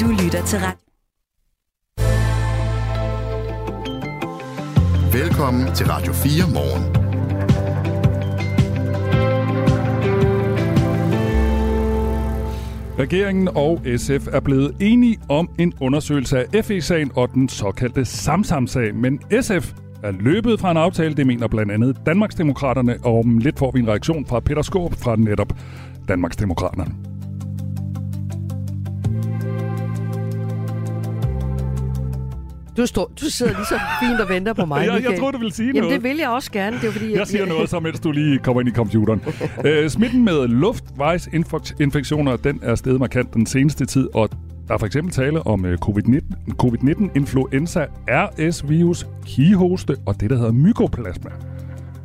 Du lytter til Radio. Velkommen til Radio 4 morgen. Regeringen og SF er blevet enige om en undersøgelse af FE-sagen og den såkaldte Samsam-sag, men SF er løbet fra en aftale, det mener blandt andet Danmarksdemokraterne, og om lidt får vi en reaktion fra Peter Skåb fra netop Danmarksdemokraterne. Du, står, du sidder lige så fint og venter på mig, jeg, jeg tror, du vil sige Jamen, noget. det vil jeg også gerne. Det er, fordi, Jeg siger noget, så mens du lige kommer ind i computeren. øh, smitten med luftvejsinfektioner, den er steget markant den seneste tid, og der er for eksempel tale om øh, covid-19, covid-19 influenza, RS-virus, kihoste og det, der hedder mykoplasma.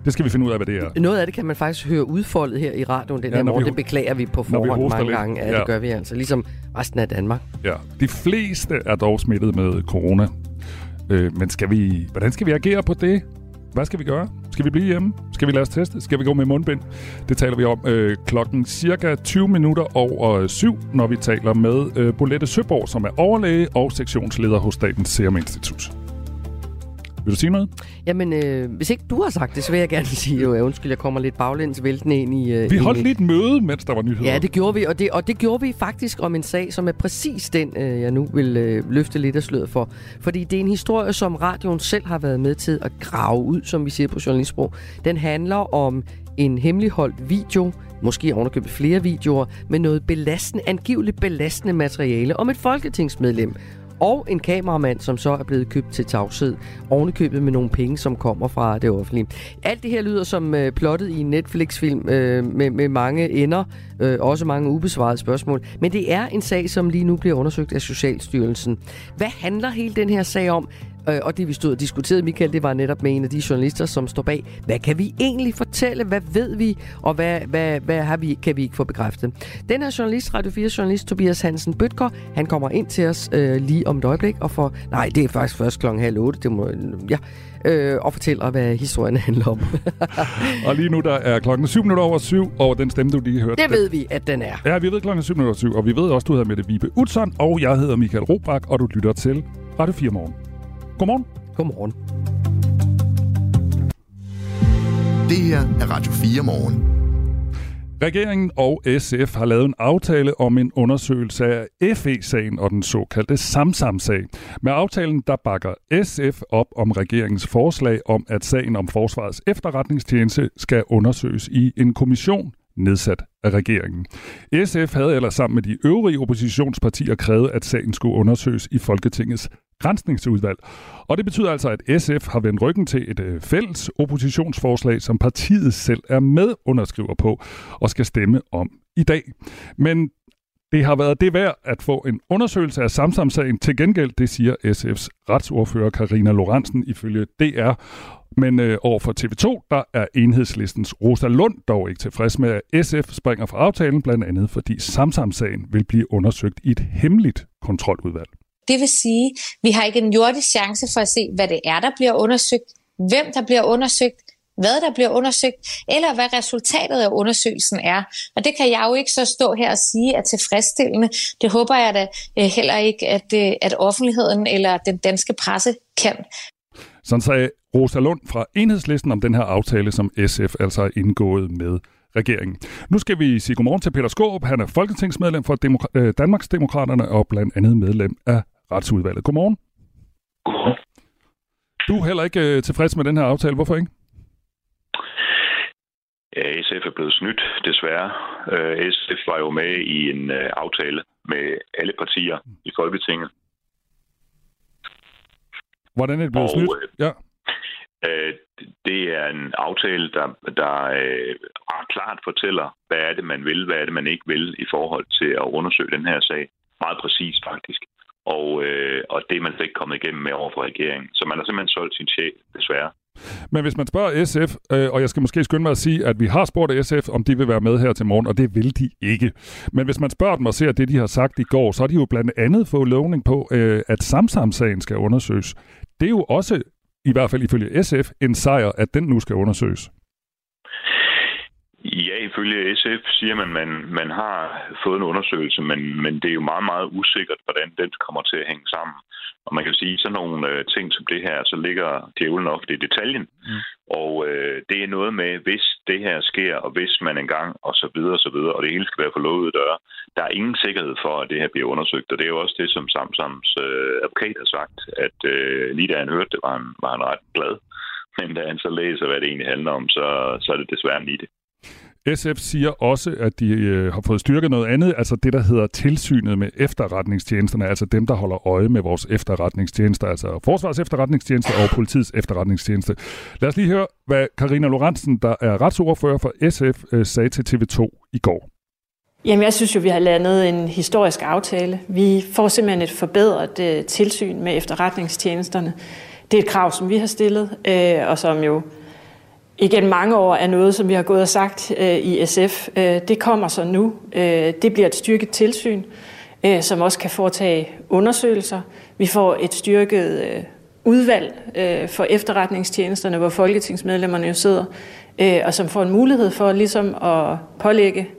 Det skal vi finde ud af, hvad det er. Noget af det kan man faktisk høre udfoldet her i radioen den Ja, her vi morgen. ho- Det beklager vi på vi forhånd hoster mange lidt. gange. Ja, Ja. det gør vi altså. Ligesom resten af Danmark. Ja. De fleste er dog smittet med corona. Øh, men skal vi, hvordan skal vi agere på det? Hvad skal vi gøre? Skal vi blive hjemme? Skal vi lade os teste? Skal vi gå med mundbind? Det taler vi om øh, klokken cirka 20 minutter over syv, når vi taler med øh, Bolette Søborg, som er overlæge og sektionsleder hos Statens Serum Institut. Vil du sige noget? Jamen, øh, hvis ikke du har sagt det, så vil jeg gerne sige, jo, undskyld, jeg kommer lidt baglæns væltende ind i... Øh, Vi ind holdt i- lige et møde, mens der var nyheder. Ja, det gjorde vi, og det, og det gjorde vi faktisk om en sag, som er præcis den, øh, jeg nu vil øh, løfte lidt af sløret for. Fordi det er en historie, som radioen selv har været med til at grave ud, som vi siger på journalistsprog. Den handler om en hemmeligholdt video, måske ovenikøbet flere videoer, med noget belastende, angiveligt belastende materiale om et folketingsmedlem. Og en kameramand, som så er blevet købt til tavshed, ovenikøbet med nogle penge, som kommer fra det offentlige. Alt det her lyder som øh, plottet i en Netflix-film øh, med, med mange ender, øh, også mange ubesvarede spørgsmål. Men det er en sag, som lige nu bliver undersøgt af Socialstyrelsen. Hvad handler hele den her sag om? Øh, og det vi stod og diskuterede, Michael, det var netop med en af de journalister, som står bag. Hvad kan vi egentlig fortælle? Hvad ved vi? Og hvad, hvad, hvad har vi, kan vi ikke få bekræftet? Den her journalist, Radio 4 journalist Tobias Hansen Bøtger, han kommer ind til os øh, lige om et øjeblik og får... Nej, det er faktisk først klokken halv otte. Det må, ja, øh, og fortæller, hvad historien handler om. Og lige nu der er klokken 7 minutter over syv, og den stemme, du lige hørte. det ved vi, at den er. Ja, vi ved klokken 7 minutter over syv, og vi ved også, du hedder Mette Vibe Utzon, og jeg hedder Michael Robach, og du lytter til Radio 4 Morgen. Godmorgen. Godmorgen. Det her er Radio 4 morgen. Regeringen og SF har lavet en aftale om en undersøgelse af FE-sagen og den såkaldte Samsam-sag. Med aftalen der bakker SF op om regeringens forslag om, at sagen om Forsvarets efterretningstjeneste skal undersøges i en kommission nedsat af regeringen. SF havde ellers sammen med de øvrige oppositionspartier krævet, at sagen skulle undersøges i Folketingets grænsningsudvalg. Og det betyder altså, at SF har vendt ryggen til et øh, fælles oppositionsforslag, som partiet selv er medunderskriver på og skal stemme om i dag. Men det har været det værd at få en undersøgelse af Samsam-sagen. Til gengæld, det siger SF's retsordfører Karina Lorentzen ifølge DR. Men øh, over for TV2, der er enhedslistens Rosa Lund dog ikke tilfreds med, at SF springer fra aftalen, blandt andet fordi Samsam-sagen vil blive undersøgt i et hemmeligt kontroludvalg. Det vil sige, vi har ikke en jordisk chance for at se, hvad det er, der bliver undersøgt, hvem der bliver undersøgt, hvad der bliver undersøgt, eller hvad resultatet af undersøgelsen er. Og det kan jeg jo ikke så stå her og sige er tilfredsstillende. Det håber jeg da øh, heller ikke, at, øh, at offentligheden eller den danske presse kan. Sådan sagde Rosa Lund fra Enhedslisten om den her aftale, som SF altså har indgået med regeringen. Nu skal vi sige godmorgen til Peter Skåb. Han er folketingsmedlem for Demok- øh, Danmarksdemokraterne og blandt andet medlem af retsudvalget. Godmorgen. Godmorgen. Du er heller ikke øh, tilfreds med den her aftale. Hvorfor ikke? Ja, SF er blevet snydt, desværre. Øh, SF var jo med i en øh, aftale med alle partier i Folketinget. Hvordan er det blevet Og, snydt? øh, Ja. Øh, det er en aftale, der, der øh, ret klart fortæller, hvad er det, man vil, hvad er det, man ikke vil i forhold til at undersøge den her sag. Meget præcist, faktisk. Og, øh, og det er man slet ikke kommet igennem med over for regeringen. Så man har simpelthen solgt sin sjæl, desværre. Men hvis man spørger SF, øh, og jeg skal måske skynde mig at sige, at vi har spurgt SF, om de vil være med her til morgen, og det vil de ikke. Men hvis man spørger dem og ser det, de har sagt i går, så har de jo blandt andet fået lovning på, øh, at Samsam-sagen skal undersøges. Det er jo også, i hvert fald ifølge SF, en sejr, at den nu skal undersøges. Ja, ifølge SF siger man, man, man har fået en undersøgelse, men, men det er jo meget, meget usikkert, hvordan den kommer til at hænge sammen. Og man kan sige, sådan nogle øh, ting som det her, så ligger djævlen ofte i detaljen. Mm. Og øh, det er noget med, hvis det her sker, og hvis man engang, og så videre, og så videre, og det hele skal være for lovede døre. Der er ingen sikkerhed for, at det her bliver undersøgt, og det er jo også det, som Samsams øh, advokat har sagt, at øh, lige da han hørte det, var han, var han ret glad. Men da han så læser, hvad det egentlig handler om, så, så er det desværre lige det. SF siger også, at de øh, har fået styrket noget andet, altså det, der hedder tilsynet med efterretningstjenesterne, altså dem, der holder øje med vores efterretningstjenester, altså Forsvars efterretningstjeneste og politiets efterretningstjeneste. Lad os lige høre, hvad Karina Lorentzen, der er retsordfører for SF, øh, sagde til TV2 i går. Jamen, jeg synes jo, vi har landet en historisk aftale. Vi får simpelthen et forbedret øh, tilsyn med efterretningstjenesterne. Det er et krav, som vi har stillet, øh, og som jo igen mange år er noget, som vi har gået og sagt øh, i SF. Øh, det kommer så nu. Øh, det bliver et styrket tilsyn, øh, som også kan foretage undersøgelser. Vi får et styrket øh, udvalg øh, for efterretningstjenesterne, hvor folketingsmedlemmerne jo sidder, øh, og som får en mulighed for ligesom at pålægge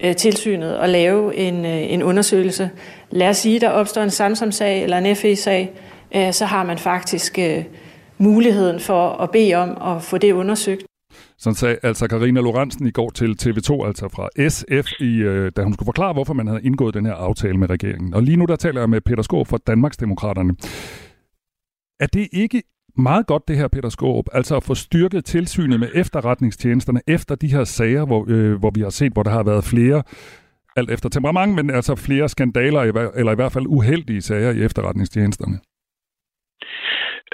øh, tilsynet og lave en, øh, en undersøgelse. Lad os sige, der opstår en Samsung-sag eller en FE-sag, øh, så har man faktisk... Øh, muligheden for at bede om at få det undersøgt. Sådan sagde altså Karina Lorentzen i går til TV2, altså fra SF, i, øh, da hun skulle forklare, hvorfor man havde indgået den her aftale med regeringen. Og lige nu der taler jeg med Peter Skåb fra Danmarksdemokraterne. Er det ikke meget godt det her, Peter Skåb, altså at få styrket tilsynet med efterretningstjenesterne efter de her sager, hvor, øh, hvor vi har set, hvor der har været flere, alt efter temperament, men altså flere skandaler, eller i hvert fald uheldige sager i efterretningstjenesterne?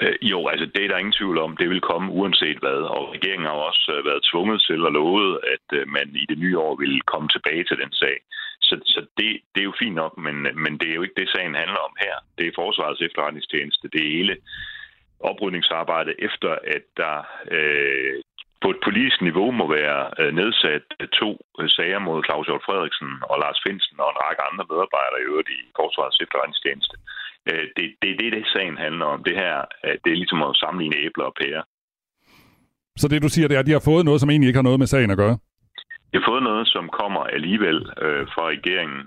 Øh, jo, altså det er der ingen tvivl om. Det vil komme uanset hvad. Og regeringen har også øh, været tvunget til at love, at man i det nye år vil komme tilbage til den sag. Så, så det, det er jo fint nok, men, men det er jo ikke det, sagen handler om her. Det er Forsvarets efterretningstjeneste. Det er hele oprydningsarbejdet efter, at der øh, på et politisk niveau må være nedsat to sager mod Claus Hjort Frederiksen og Lars Finsen og en række andre medarbejdere i øvrigt i Forsvarets efterretningstjeneste. Øh, det, det er det, det sagen handler om. Det her, det er ligesom at sammenligne æbler og pærer. Så det, du siger, det er, at de har fået noget, som egentlig ikke har noget med sagen at gøre? De har fået noget, som kommer alligevel øh, fra regeringen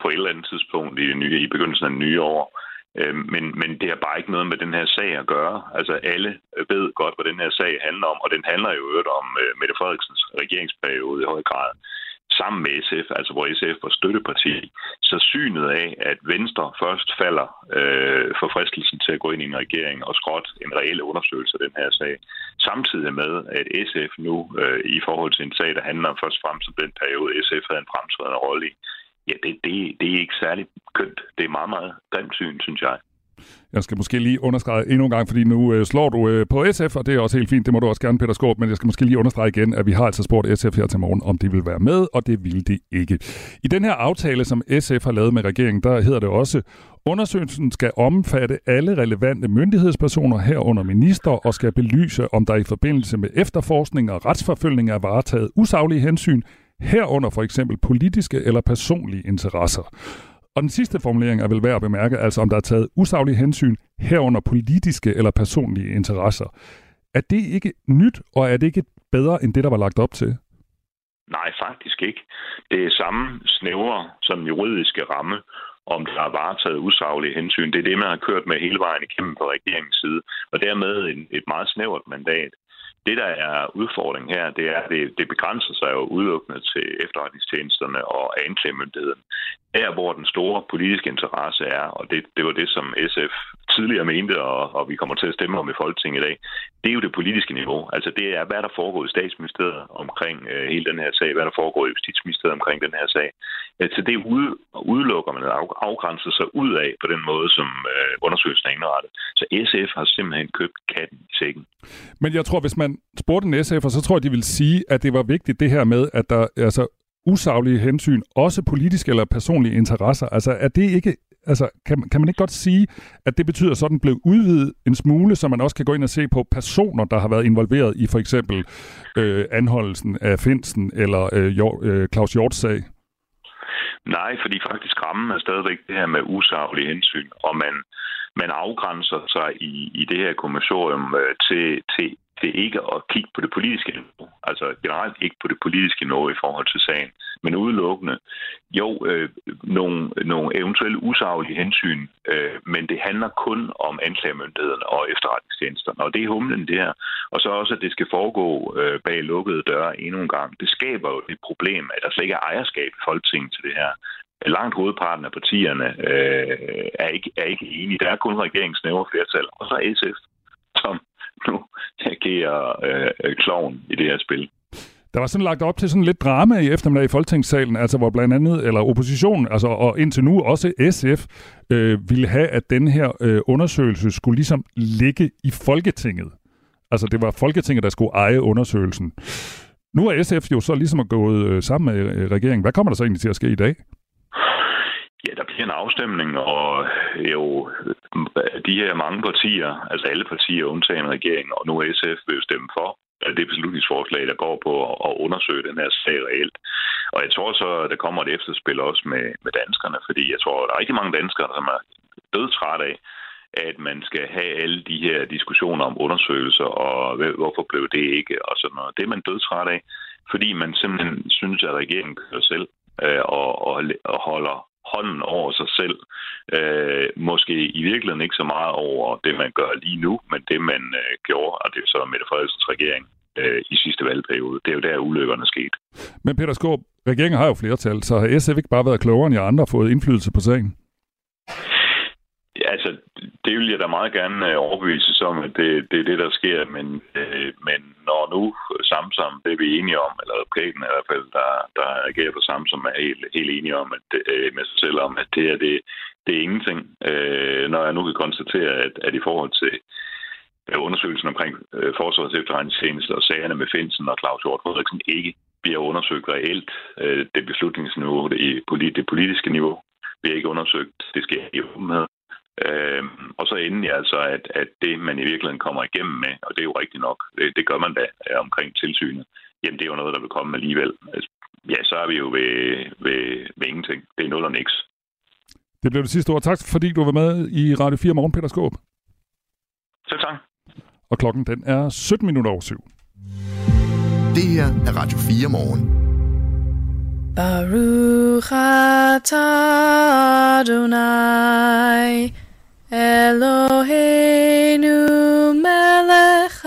på et eller andet tidspunkt i, det nye, i begyndelsen af det nye år. Øh, men, men det har bare ikke noget med den her sag at gøre. Altså alle ved godt, hvad den her sag handler om, og den handler jo øvrigt om øh, Mette Frederiksens regeringsperiode i høj grad sammen med SF, altså hvor SF var støtteparti, så synet af, at Venstre først falder øh, for fristelsen til at gå ind i en regering og skråt en reel undersøgelse af den her sag, samtidig med, at SF nu øh, i forhold til en sag, der handler først frem til den periode, SF havde en fremtrædende rolle i, ja, det, det, det er ikke særlig kønt. Det er meget, meget grimt syn, synes jeg. Jeg skal måske lige understrege endnu en gang, fordi nu øh, slår du øh, på SF, og det er også helt fint. Det må du også gerne, Peter Skåb, men jeg skal måske lige understrege igen, at vi har altså spurgt SF her til morgen, om de vil være med, og det vil de ikke. I den her aftale, som SF har lavet med regeringen, der hedder det også, Undersøgelsen skal omfatte alle relevante myndighedspersoner herunder minister og skal belyse, om der i forbindelse med efterforskning og retsforfølgning er varetaget usaglige hensyn, herunder for eksempel politiske eller personlige interesser. Og den sidste formulering er vel værd at bemærke, altså om der er taget usaglige hensyn herunder politiske eller personlige interesser. Er det ikke nyt, og er det ikke bedre end det, der var lagt op til? Nej, faktisk ikke. Det er samme snævre som juridiske ramme, om der er varetaget usaglige hensyn. Det er det, man har kørt med hele vejen igennem på regeringens side, og dermed et meget snævert mandat. Det, der er udfordringen her, det er, at det, det begrænser sig jo udelukkende til efterretningstjenesterne og anklagemyndigheden. Der, hvor den store politiske interesse er, og det, det var det, som SF tidligere mente, og, og vi kommer til at stemme om i Folketinget i dag, det er jo det politiske niveau. Altså det er, hvad der foregår i statsministeriet omkring øh, hele den her sag, hvad der foregår i justitsministeriet omkring den her sag. Så det ud, udelukker man at afgrænse sig ud af på den måde, som øh, undersøgelsen er indrettet. Så SF har simpelthen købt katten i sækken. Men jeg tror, hvis man spurgte en SF, så tror jeg, de vil sige, at det var vigtigt det her med, at der altså usaglige hensyn, også politiske eller personlige interesser. Altså er det ikke altså, kan, kan man ikke godt sige, at det betyder, at sådan blev udvidet en smule, så man også kan gå ind og se på personer, der har været involveret i for eksempel øh, anholdelsen af Finsen eller øh, øh, Claus Hjorts sag? Nej, fordi faktisk rammen er stadigvæk det her med usaglige hensyn, og man, man afgrænser sig i, i det her kommissorium øh, til, til til ikke at kigge på det politiske niveau. Altså generelt ikke på det politiske niveau i forhold til sagen, men udelukkende jo øh, nogle, nogle eventuelle usaglige hensyn, øh, men det handler kun om anklagemyndighederne og efterretningstjenesterne. Og det er humlen det her. Og så også, at det skal foregå øh, bag lukkede døre endnu en gang. Det skaber jo det problem, at der slet ikke er ejerskab i Folketinget til det her langt hovedparten af partierne øh, er, ikke, er ikke enige. Der er kun regeringsnævre flertal, og så SF, som agerer øh, øh, kloven i det her spil. Der var sådan lagt op til sådan lidt drama i eftermiddag i Folketingssalen, altså hvor blandt andet, eller oppositionen, altså og indtil nu også SF, øh, ville have, at den her øh, undersøgelse skulle ligesom ligge i Folketinget. Altså det var Folketinget, der skulle eje undersøgelsen. Nu er SF jo så ligesom gået øh, sammen med øh, regeringen. Hvad kommer der så egentlig til at ske i dag? Ja, der bliver en afstemning, og øh, jo øh, de her mange partier, altså alle partier undtagen regeringen, og nu SF vil jo stemme for det beslutningsforslag, der går på at undersøge den her sag reelt. Og jeg tror så, at der kommer et efterspil også med, med danskerne, fordi jeg tror, at der er rigtig mange danskere, som er dødtræt af, at man skal have alle de her diskussioner om undersøgelser, og hvorfor blev det ikke, og sådan noget. Det er man dødtræt af, fordi man simpelthen synes, at regeringen kører selv øh, og, og, og holder hånden over sig selv. Øh, måske i virkeligheden ikke så meget over det, man gør lige nu, men det, man øh, gjorde, og det er så Mette Frederiksens regering øh, i sidste valgperiode. Det er jo der, ulykkerne er sket. Men Peter Skåb, regeringen har jo flertal, så har SF ikke bare været klogere end jer andre og fået indflydelse på sagen? Ja, altså, det vil jeg da meget gerne øh, overbevise om, at det, det er det, der sker. Men, øh, men når nu Samsam, det er vi enige om, eller advokaten i hvert fald, der, der agerer på Samsam, er helt, helt enige om, at, øh, med sig selv om, at det er, det, det er ingenting. Øh, når jeg nu kan konstatere, at, at i forhold til øh, undersøgelsen omkring øh, Forsvarets efterretningstjeneste og sagerne med Finsen og Claus Hjort Frederiksen ikke bliver undersøgt reelt. Øh, det beslutningsniveau, det, det politiske niveau, bliver ikke undersøgt. Det sker i åbenhed. Øh, og så ender jeg altså, at, at det, man i virkeligheden kommer igennem med, og det er jo rigtigt nok, det, det gør man da omkring tilsynet, jamen det er jo noget, der vil komme alligevel. Altså, ja, så er vi jo ved, ved, ved ingenting. Det er noget, der niks. Det blev det sidste ord. Tak, fordi du var med i Radio 4 morgen, Peter Skåb. Selv tak. Og klokken den er 17 minutter over syv. Det her er Radio 4 morgen. Baruch atah Adonai Eloheinu melech.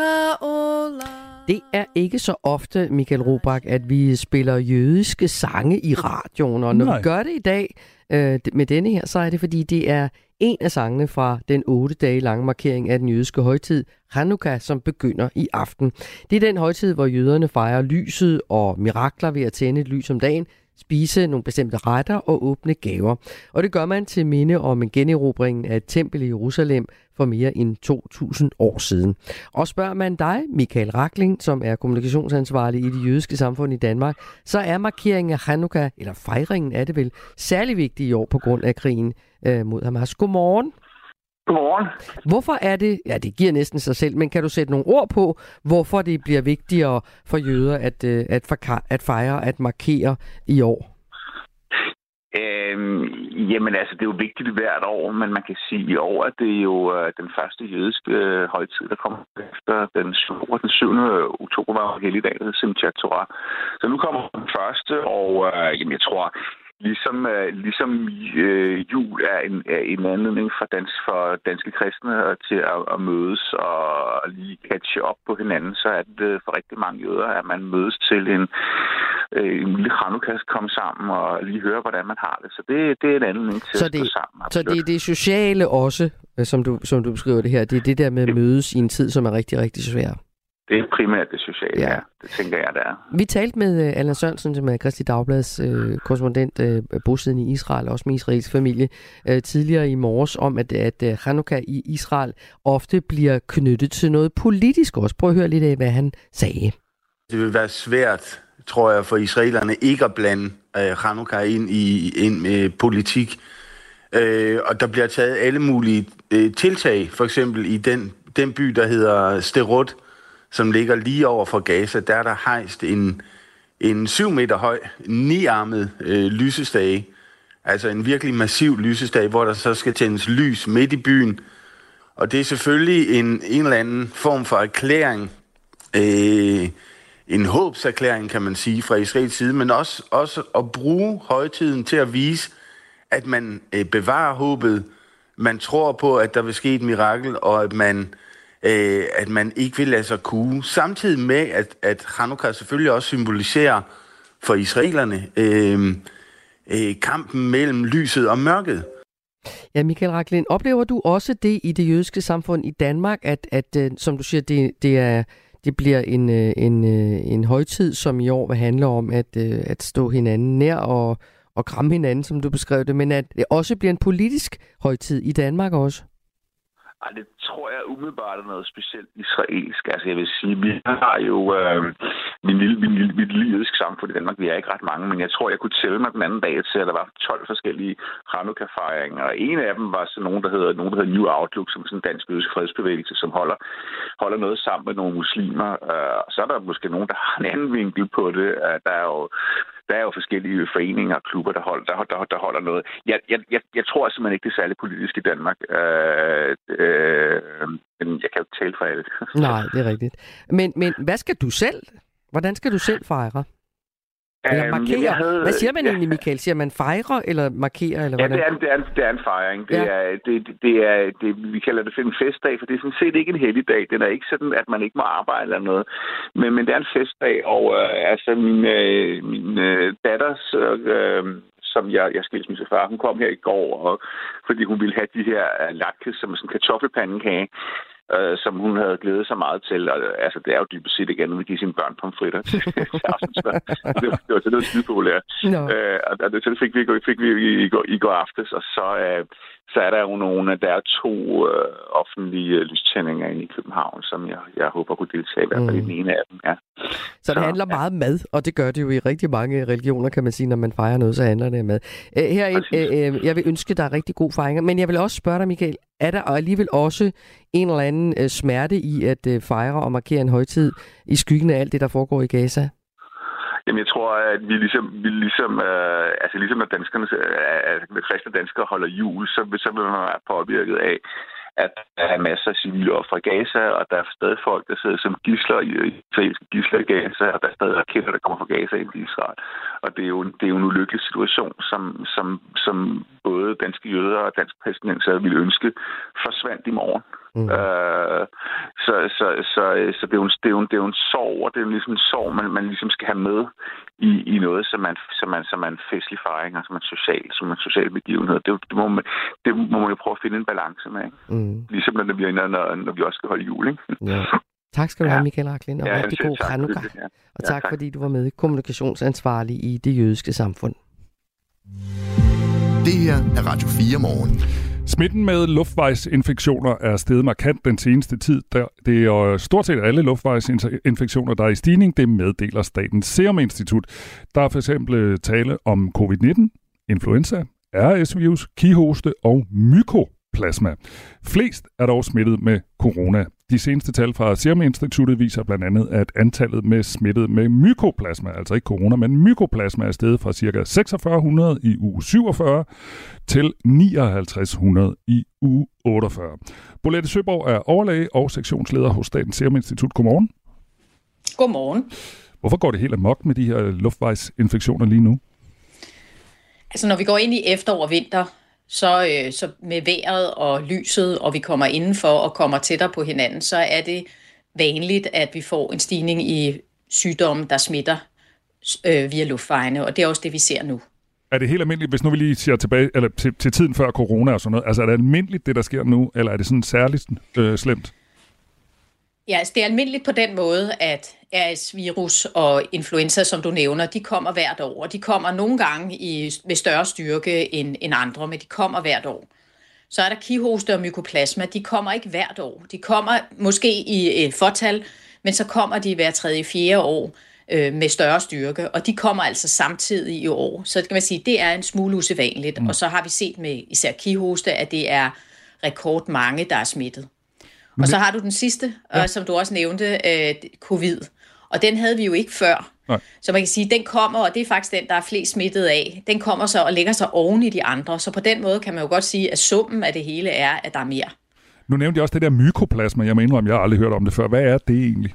Det er ikke så ofte, Michael Robach, at vi spiller jødiske sange i radioen, og når Nej. vi gør det i dag øh, med denne her, så er det fordi, det er en af sangene fra den otte dage lange markering af den jødiske højtid, Hanukkah, som begynder i aften. Det er den højtid, hvor jøderne fejrer lyset og mirakler ved at tænde et lys om dagen, spise nogle bestemte retter og åbne gaver. Og det gør man til minde om en generobring af et tempel i Jerusalem for mere end 2000 år siden. Og spørger man dig, Michael Rakling, som er kommunikationsansvarlig i det jødiske samfund i Danmark, så er markeringen af Hanukkah, eller fejringen er det vel, særlig vigtig i år på grund af krigen øh, mod Hamas. Godmorgen. Godmorgen. Hvorfor er det, ja det giver næsten sig selv, men kan du sætte nogle ord på, hvorfor det bliver vigtigere for jøder at, øh, at, at fejre, at markere i år? Øhm, jamen altså, det er jo vigtigt hvert år, men man kan sige, at i år at det er jo øh, den første jødiske øh, højtid, der kommer efter den 7. Den 7. oktober var helligdag, der hedder Simchat Torah. Så nu kommer den første, og øh, jamen, jeg tror, Ligesom, øh, ligesom øh, jul er en, er en anledning for, dans, for danske kristne til at, at mødes og lige catche op på hinanden, så er det for rigtig mange jøder, at man mødes til en, øh, en lille Hanukkah komme sammen og lige høre, hvordan man har det. Så det, det er en anledning til så det, at stå sammen. Absolut. Så det er det sociale også, øh, som du, som du beskriver det her. Det er det der med at mødes i en tid, som er rigtig, rigtig svær. Det er primært det sociale, ja. ja. Det tænker jeg, det er. Vi talte med uh, Allan Sørensen, som er Kristi Dagblads uh, korrespondent, uh, bosiddende i Israel, også med israelsk familie, uh, tidligere i morges, om at, at uh, Hanukkah i Israel ofte bliver knyttet til noget politisk også. Prøv at høre lidt af, hvad han sagde. Det vil være svært, tror jeg, for israelerne ikke at blande uh, Hanukkah ind i ind med politik. Uh, og der bliver taget alle mulige uh, tiltag, for eksempel i den, den by, der hedder Sterot, som ligger lige over for Gaza, der er der hejst en, en 7 meter høj, niarmet øh, lysestage. Altså en virkelig massiv lysestage, hvor der så skal tændes lys midt i byen. Og det er selvfølgelig en, en eller anden form for erklæring øh, en håbserklæring, kan man sige, fra Israels side, men også, også at bruge højtiden til at vise, at man øh, bevarer håbet, man tror på, at der vil ske et mirakel, og at man, øh, at man ikke vil lade sig kue. Samtidig med, at, at Hanukkah selvfølgelig også symboliserer for israelerne øh, øh, kampen mellem lyset og mørket. Ja, Michael Raklin, oplever du også det i det jødiske samfund i Danmark, at, at øh, som du siger, det, det, er, det bliver en, øh, en, øh, en højtid, som i år vil handle om at, at stå hinanden nær og, og kramme hinanden, som du beskrev det, men at det også bliver en politisk højtid i Danmark også? Ej, det tror jeg umiddelbart er noget specielt israelsk. Altså jeg vil sige, vi har jo øh, min lille, min lille, mit lille samfund i Danmark. Vi er ikke ret mange, men jeg tror, jeg kunne tælle mig den anden dag til, at der var 12 forskellige Hanukkah-fejringer. Og en af dem var sådan nogen, der hedder, nogen, der hedder New Outlook, som er sådan en dansk jødisk fredsbevægelse, som holder, holder noget sammen med nogle muslimer. Øh, så er der måske nogen, der har en anden vinkel på det. Øh, der er jo der er jo forskellige foreninger og klubber, der holder, der, der, der holder noget. Jeg, jeg, jeg, jeg tror simpelthen ikke, det er særlig politisk i Danmark. Øh, øh, men jeg kan jo ikke tale for alt. Nej, det er rigtigt. Men, men hvad skal du selv? Hvordan skal du selv fejre? Eller markere? Øhm, havde, Hvad siger man ja. egentlig, Michael? Siger man fejre eller markere? Eller ja, det er, en, det, er en, det er en fejring. Det, ja. er, det, det, er, det, vi kalder det en festdag, for det er sådan set ikke en heldig dag. Den er ikke sådan, at man ikke må arbejde eller noget. Men, men det er en festdag, og øh, altså min, øh, min øh, datters... Øh, som jeg, jeg far, hun kom her i går, og, fordi hun ville have de her uh, latkes, som er sådan en kartoffelpandekage øh, som hun havde glædet sig meget til. Og, altså, det er jo dybest set igen, at vi giver sine børn pomfritter det, var, det var sådan noget skide populært. No. Øh, og det, så det fik vi, fik vi i, i, går, i går aftes, og så, øh, så er der jo nogle, der er to øh, offentlige øh, lystændinger i København, som jeg, jeg håber kunne deltage i hvert fald mm. i den ene af dem. Ja. Så, så det handler ja. meget mad, og det gør det jo i rigtig mange religioner, kan man sige, når man fejrer noget, så handler det om mad. Øh, her, øh, øh, jeg vil ønske dig rigtig god fejring, men jeg vil også spørge dig, Michael, er der alligevel også en eller anden øh, smerte i at øh, fejre og markere en højtid i skyggen af alt det, der foregår i Gaza? Jamen, jeg tror, at vi ligesom, vi ligesom, øh, altså ligesom når danskerne, øh, kristne danskere holder jul, så, så vil man være påvirket af, at der er masser af civile ofre i Gaza, og der er stadig folk, der sidder som gisler i israelske gisler i Gaza, og der er stadig raketter, der kommer fra Gaza ind i Israel. Og det er jo, det er jo en ulykkelig situation, som, som, som både danske jøder og danske palæstinenser ville ønske forsvandt i morgen. Mm. Øh, så, så, så, så det, er jo en, det, er jo en, det er jo en sorg, og det er jo ligesom en sorg, man, man ligesom skal have med i, i noget, som man, som, man, som er en festlig fejring, og som er social, som en social begivenhed. Det, det, må man, det må man jo prøve at finde en balance med. Ikke? Mm. Ligesom når, vi, når, når vi også skal holde jul. Ikke? Ja. Tak skal du have, Michael Raklin, og ja, rigtig god Hanukkah. Ja. Og tak, ja, tak, fordi du var med kommunikationsansvarlig i det jødiske samfund. Det her er Radio 4 morgen. Smitten med luftvejsinfektioner er steget markant den seneste tid. Det er øh, stort set alle luftvejsinfektioner, der er i stigning. Det meddeler Statens Serum Institut. Der er for eksempel øh, tale om covid-19, influenza, RS-virus, kihoste og mykoplasma. Flest er dog smittet med corona. De seneste tal fra Serum Instituttet viser blandt andet, at antallet med smittet med mykoplasma, altså ikke corona, men mykoplasma er steget fra ca. 4600 i uge 47 til 5900 i uge 48. Bolette Søborg er overlæge og sektionsleder hos Statens Serum Institut. Godmorgen. Godmorgen. Hvorfor går det helt amok med de her luftvejsinfektioner lige nu? Altså når vi går ind i efterår og vinter, så, øh, så med vejret og lyset, og vi kommer indenfor og kommer tættere på hinanden, så er det vanligt, at vi får en stigning i sygdomme, der smitter øh, via luftvejene, og det er også det, vi ser nu. Er det helt almindeligt, hvis nu vi lige ser tilbage eller til, til tiden før corona og sådan noget, altså er det almindeligt, det der sker nu, eller er det sådan særligt øh, slemt? Ja, altså det er almindeligt på den måde, at RS-virus og influenza, som du nævner, de kommer hvert år. Og de kommer nogle gange i, med større styrke end, end andre, men de kommer hvert år. Så er der kihoste og mykoplasma. De kommer ikke hvert år. De kommer måske i et fortal, men så kommer de hver tredje, fjerde år øh, med større styrke, og de kommer altså samtidig i år. Så kan man sige, det er en smule usædvanligt. Mm. Og så har vi set med især kihoste, at det er rekord mange, der er smittet. Og så har du den sidste, ja. og, som du også nævnte, øh, covid. Og den havde vi jo ikke før. Nej. Så man kan sige, den kommer, og det er faktisk den, der er flest smittet af. Den kommer så og lægger sig oven i de andre. Så på den måde kan man jo godt sige, at summen af det hele er, at der er mere. Nu nævnte jeg også det der mykoplasma. Jeg mener, om jeg har aldrig hørt om det før. Hvad er det egentlig?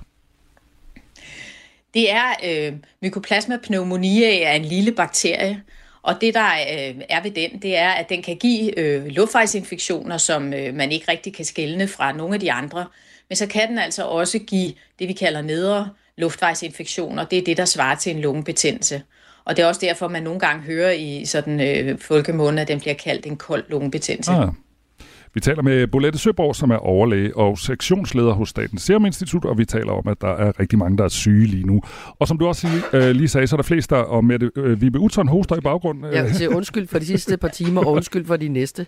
Det er øh, Mycoplasma pneumoniae er en lille bakterie, og det, der øh, er ved den, det er, at den kan give øh, luftvejsinfektioner, som øh, man ikke rigtig kan skelne fra nogle af de andre. Men så kan den altså også give det, vi kalder nedre luftvejsinfektioner. Det er det, der svarer til en lungebetændelse. Og det er også derfor, man nogle gange hører i sådan øh, folkemunde, at den bliver kaldt en kold lungebetændelse. Ah. Vi taler med Bolette Søborg, som er overlæge og sektionsleder hos Statens Serum Institut, og vi taler om, at der er rigtig mange, der er syge lige nu. Og som du også øh, lige sagde, så er der flest, der, og med øh, Vibe Utzon hoster i baggrunden. Jeg vil sige undskyld for de sidste par timer, og undskyld for de næste.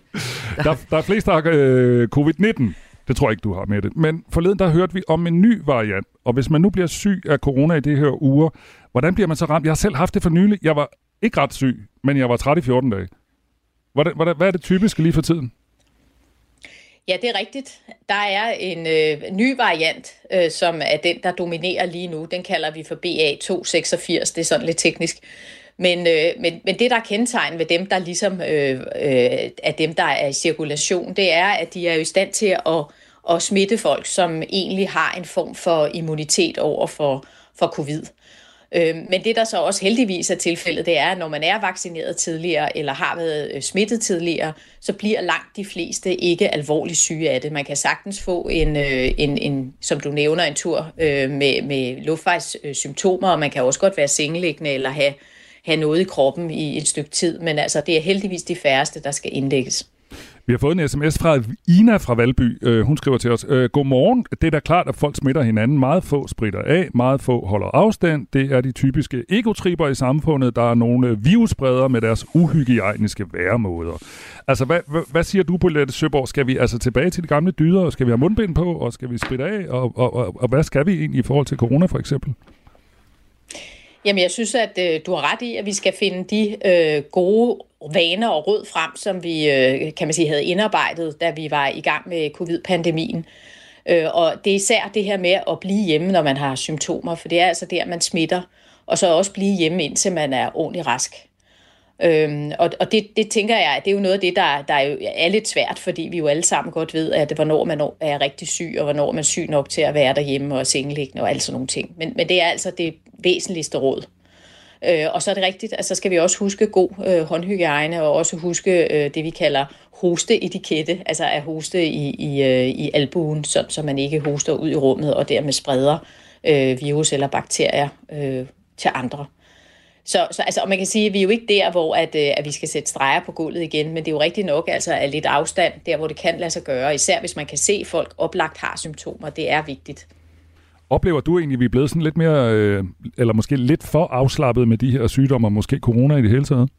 Der, der er flest, der har øh, covid-19. Det tror jeg ikke, du har med det. Men forleden der hørte vi om en ny variant, og hvis man nu bliver syg af corona i det her uger, hvordan bliver man så ramt? Jeg har selv haft det for nylig. Jeg var ikke ret syg, men jeg var træt i 14 dage. Hvordan, hvordan, hvad er det typiske lige for tiden? Ja, det er rigtigt. Der er en øh, ny variant, øh, som er den, der dominerer lige nu. Den kalder vi for BA286. Det er sådan lidt teknisk. Men, øh, men, men det, der er kendetegn ved dem, der ligesom øh, øh, er dem, der er i cirkulation, det er, at de er i stand til at, at smitte folk, som egentlig har en form for immunitet over for, for covid. Øh, Øhm, men det, der så også heldigvis er tilfældet, det er, at når man er vaccineret tidligere, eller har været øh, smittet tidligere, så bliver langt de fleste ikke alvorligt syge af det. Man kan sagtens få en, øh, en, en som du nævner, en tur øh, med, med luftvejssymptomer, og man kan også godt være sengeliggende eller have, have noget i kroppen i et stykke tid, men altså det er heldigvis de færreste, der skal indlægges. Vi har fået en sms fra Ina fra Valby. Øh, hun skriver til os, øh, Godmorgen. Det er da klart, at folk smitter hinanden. Meget få spritter af, meget få holder afstand. Det er de typiske egotriber i samfundet. Der er nogle øh, virusbredere med deres uhygiejniske væremåder. Altså, hvad, hvad, hvad siger du, Bolette Søborg? Skal vi altså tilbage til de gamle dyder? Skal vi have mundbind på? Og skal vi spritte af? Og, og, og, og hvad skal vi egentlig i forhold til corona, for eksempel? Jamen, jeg synes, at øh, du har ret i, at vi skal finde de øh, gode vaner og råd frem, som vi, øh, kan man sige, havde indarbejdet, da vi var i gang med covid-pandemien. Øh, og det er især det her med at blive hjemme, når man har symptomer, for det er altså der, man smitter, og så også blive hjemme, indtil man er ordentligt rask. Øhm, og og det, det tænker jeg, det er jo noget af det, der, der er, jo, er lidt svært, fordi vi jo alle sammen godt ved, at hvornår man er rigtig syg, og hvornår man er syg nok til at være derhjemme og sengeliggende og alt sådan nogle ting. Men, men det er altså det væsentligste råd. Øh, og så er det rigtigt, at så skal vi også huske god øh, håndhygiejne, og også huske øh, det, vi kalder hosteetikette, altså at hoste i, i, øh, i albuen, så, så man ikke hoster ud i rummet og dermed spreder øh, virus eller bakterier øh, til andre. Så, så altså, og man kan sige, at vi er jo ikke der, hvor at, øh, at vi skal sætte streger på gulvet igen, men det er jo rigtigt nok altså, at lidt afstand, der hvor det kan lade sig gøre, især hvis man kan se, at folk oplagt har symptomer, det er vigtigt. Oplever du egentlig, at vi er blevet sådan lidt mere, øh, eller måske lidt for afslappet med de her sygdomme, og måske corona i det hele taget?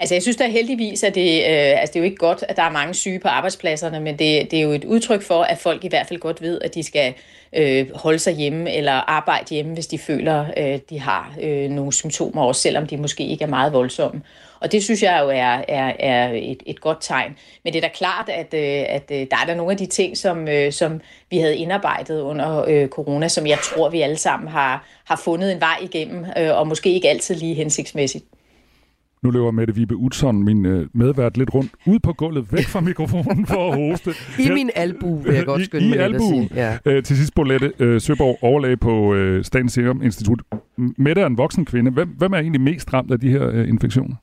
Altså jeg synes da heldigvis, at det, øh, altså det er jo ikke godt, at der er mange syge på arbejdspladserne, men det, det er jo et udtryk for, at folk i hvert fald godt ved, at de skal øh, holde sig hjemme eller arbejde hjemme, hvis de føler, øh, de har øh, nogle symptomer, også selvom de måske ikke er meget voldsomme. Og det synes jeg jo er, er, er et, et godt tegn. Men det er da klart, at, øh, at øh, der er der nogle af de ting, som, øh, som vi havde indarbejdet under øh, corona, som jeg tror, vi alle sammen har, har fundet en vej igennem, øh, og måske ikke altid lige hensigtsmæssigt. Nu løber Mette Vibe Utzon, min øh, medvært, lidt rundt ud på gulvet, væk fra mikrofonen for at hoste. I min albu, vil jeg godt skynde I, mig i at sige. Ja. Øh, til sidst, Bolette øh, Søborg, overlæge på øh, Statens Serum Institut. Mette er en voksen kvinde. Hvem, hvem er egentlig mest ramt af de her øh, infektioner?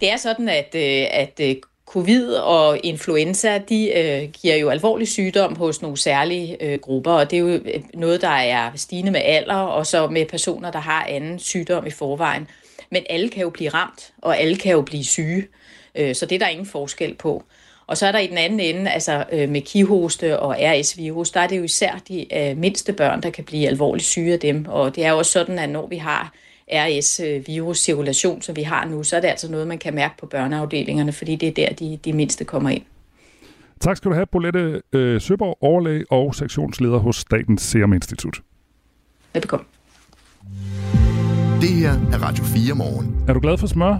Det er sådan, at, øh, at øh, covid og influenza, de øh, giver jo alvorlig sygdom hos nogle særlige øh, grupper, og det er jo øh, noget, der er stigende med alder, og så med personer, der har anden sygdom i forvejen. Men alle kan jo blive ramt, og alle kan jo blive syge, øh, så det er der ingen forskel på. Og så er der i den anden ende, altså øh, med kihoste og RS-virus, der er det jo især de øh, mindste børn, der kan blive alvorligt syge af dem. Og det er jo også sådan, at når vi har RS-virus-cirkulation, som vi har nu, så er det altså noget, man kan mærke på børneafdelingerne, fordi det er der, de, de mindste kommer ind. Tak skal du have, Bolette øh, Søborg, overlæge og sektionsleder hos Statens Serum Institut. Velbekomme. Det her er Radio 4 morgen. Er du glad for smør?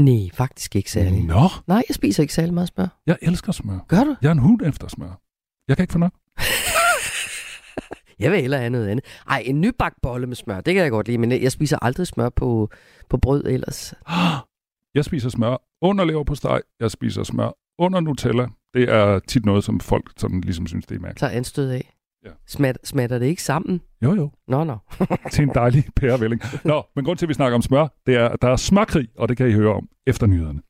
Nej, faktisk ikke særlig. Nå, Nej, jeg spiser ikke særlig meget smør. jeg elsker smør. Gør du? Jeg er en hund efter smør. Jeg kan ikke få nok. Jeg vil hellere have noget andet. Ej, en nybagt bolle med smør, det kan jeg godt lide, men jeg spiser aldrig smør på, på brød ellers. Jeg spiser smør under lever på steg. Jeg spiser smør under Nutella. Det er tit noget, som folk sådan ligesom synes, det er mærkeligt. Tager anstød af. Ja. Smat, smatter det ikke sammen? Jo, jo. Nå, nå. til en dejlig pærevælling. Nå, men grund til, at vi snakker om smør, det er, at der er smørkrig, og det kan I høre om efter nyhederne.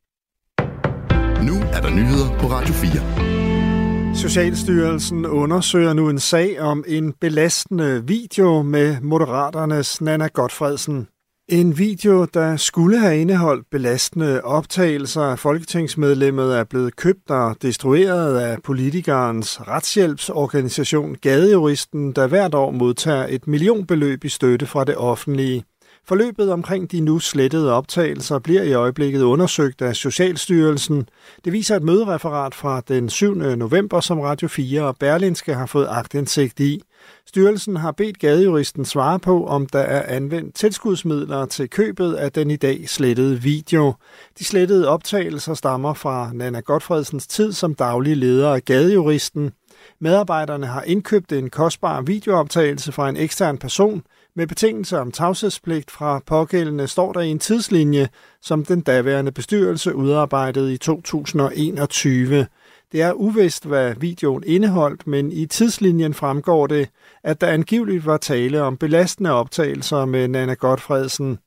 Nu er der nyheder på Radio 4. Socialstyrelsen undersøger nu en sag om en belastende video med Moderaternes Nana Godfredsen. En video, der skulle have indeholdt belastende optagelser af folketingsmedlemmet, er blevet købt og destrueret af politikernes retshjælpsorganisation Gadejuristen, der hvert år modtager et millionbeløb i støtte fra det offentlige. Forløbet omkring de nu slettede optagelser bliver i øjeblikket undersøgt af Socialstyrelsen. Det viser et mødereferat fra den 7. november, som Radio 4 og Berlinske har fået agtindsigt i. Styrelsen har bedt gadejuristen svare på, om der er anvendt tilskudsmidler til købet af den i dag slettede video. De slettede optagelser stammer fra Nana Godfredsens tid som daglig leder af gadejuristen. Medarbejderne har indkøbt en kostbar videooptagelse fra en ekstern person – med betingelse om tavshedspligt fra pågældende står der i en tidslinje, som den daværende bestyrelse udarbejdede i 2021. Det er uvist, hvad videoen indeholdt, men i tidslinjen fremgår det, at der angiveligt var tale om belastende optagelser med Nana Godfredsen.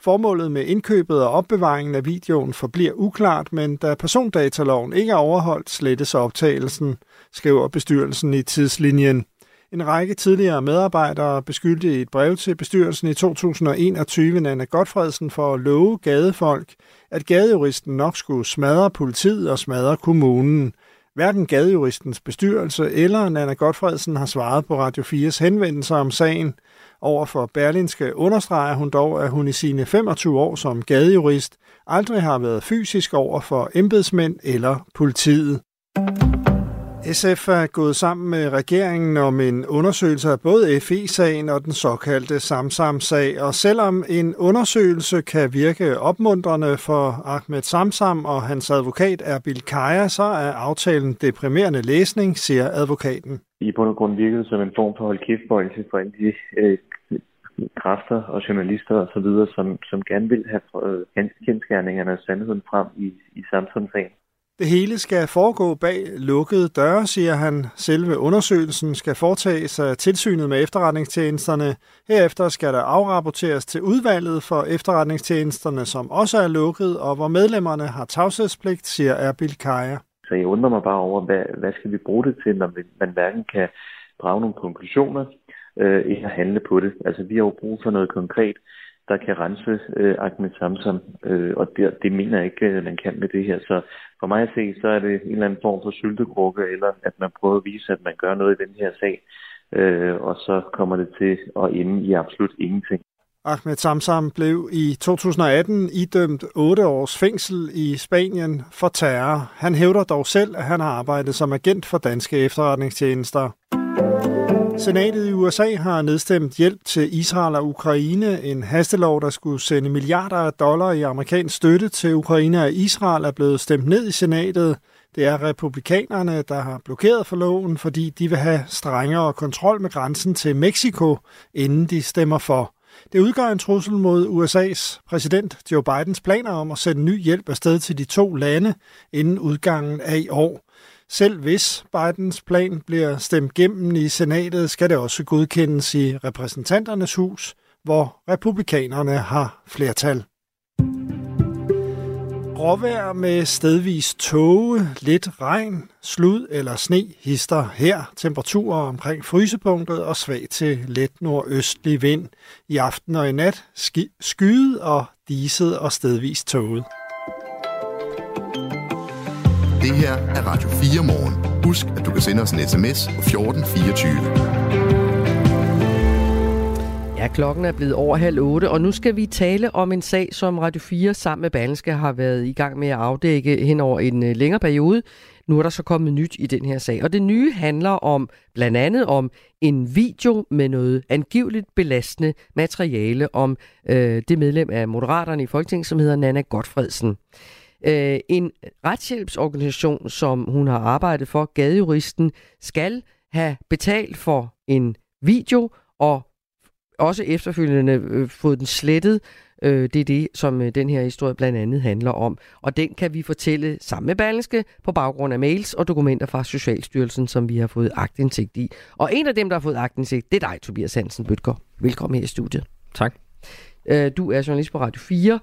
Formålet med indkøbet og opbevaringen af videoen forbliver uklart, men da persondataloven ikke er overholdt, slettes optagelsen, skriver bestyrelsen i tidslinjen. En række tidligere medarbejdere beskyldte i et brev til bestyrelsen i 2021 Nana Godfredsen for at love gadefolk, at gadejuristen nok skulle smadre politiet og smadre kommunen. Hverken gadejuristens bestyrelse eller Nana Godfredsen har svaret på Radio 4's henvendelser om sagen. Over for Berlinske understreger hun dog, at hun i sine 25 år som gadejurist aldrig har været fysisk over for embedsmænd eller politiet. SF er gået sammen med regeringen om en undersøgelse af både FE-sagen og den såkaldte Samsam-sag, og selvom en undersøgelse kan virke opmuntrende for Ahmed Samsam og hans advokat Erbil Kaya, så er aftalen deprimerende læsning, siger advokaten. I bund og grund virkede som en form for hold kæft for alle de øh, kræfter og journalister og så videre, som, som gerne vil have øh, kendskærningerne og sandheden frem i, i Samsam-sagen. Det hele skal foregå bag lukkede døre, siger han. Selve undersøgelsen skal foretages af tilsynet med efterretningstjenesterne. Herefter skal der afrapporteres til udvalget for efterretningstjenesterne, som også er lukket, og hvor medlemmerne har tavshedspligt, siger Erbil Kaja. Så jeg undrer mig bare over, hvad, hvad skal vi bruge det til, når man hverken kan drage nogle konklusioner øh, eller handle på det. Altså vi har jo brug for noget konkret der kan rense øh, Ahmed Samsam, øh, og det, det mener jeg ikke, at man kan med det her. Så for mig at se, så er det en eller anden form for syltekrukke, eller at man prøver at vise, at man gør noget i den her sag, øh, og så kommer det til at ende i absolut ingenting. Ahmed Samsam blev i 2018 idømt 8 års fængsel i Spanien for terror. Han hævder dog selv, at han har arbejdet som agent for danske efterretningstjenester. Senatet i USA har nedstemt hjælp til Israel og Ukraine. En hastelov, der skulle sende milliarder af dollar i amerikansk støtte til Ukraine og Israel, er blevet stemt ned i senatet. Det er republikanerne, der har blokeret for loven, fordi de vil have strengere kontrol med grænsen til Mexico, inden de stemmer for. Det udgør en trussel mod USA's præsident Joe Bidens planer om at sende ny hjælp afsted til de to lande inden udgangen af i år. Selv hvis Bidens plan bliver stemt gennem i senatet, skal det også godkendes i repræsentanternes hus, hvor republikanerne har flertal. Råvejr med stedvis tåge, lidt regn, slud eller sne hister her. Temperaturer omkring frysepunktet og svag til let nordøstlig vind. I aften og i nat skyet og diset og stedvis tåget. Det her er Radio 4 morgen. Husk, at du kan sende os en sms på 1424. Ja, klokken er blevet over halv otte, og nu skal vi tale om en sag, som Radio 4 sammen med Berlingske har været i gang med at afdække hen over en øh, længere periode. Nu er der så kommet nyt i den her sag, og det nye handler om blandt andet om en video med noget angiveligt belastende materiale om øh, det medlem af Moderaterne i Folketinget, som hedder Nana Godfredsen. Øh, en retshjælpsorganisation, som hun har arbejdet for, Gadejuristen, skal have betalt for en video og også efterfølgende øh, fået den slettet. Øh, det er det, som øh, den her historie blandt andet handler om. Og den kan vi fortælle sammen med Berlingske på baggrund af mails og dokumenter fra Socialstyrelsen, som vi har fået agtindsigt i. Og en af dem, der har fået agtindsigt, det er dig, Tobias Hansen Bøtger. Velkommen her i studiet. Tak. Øh, du er journalist på Radio 4.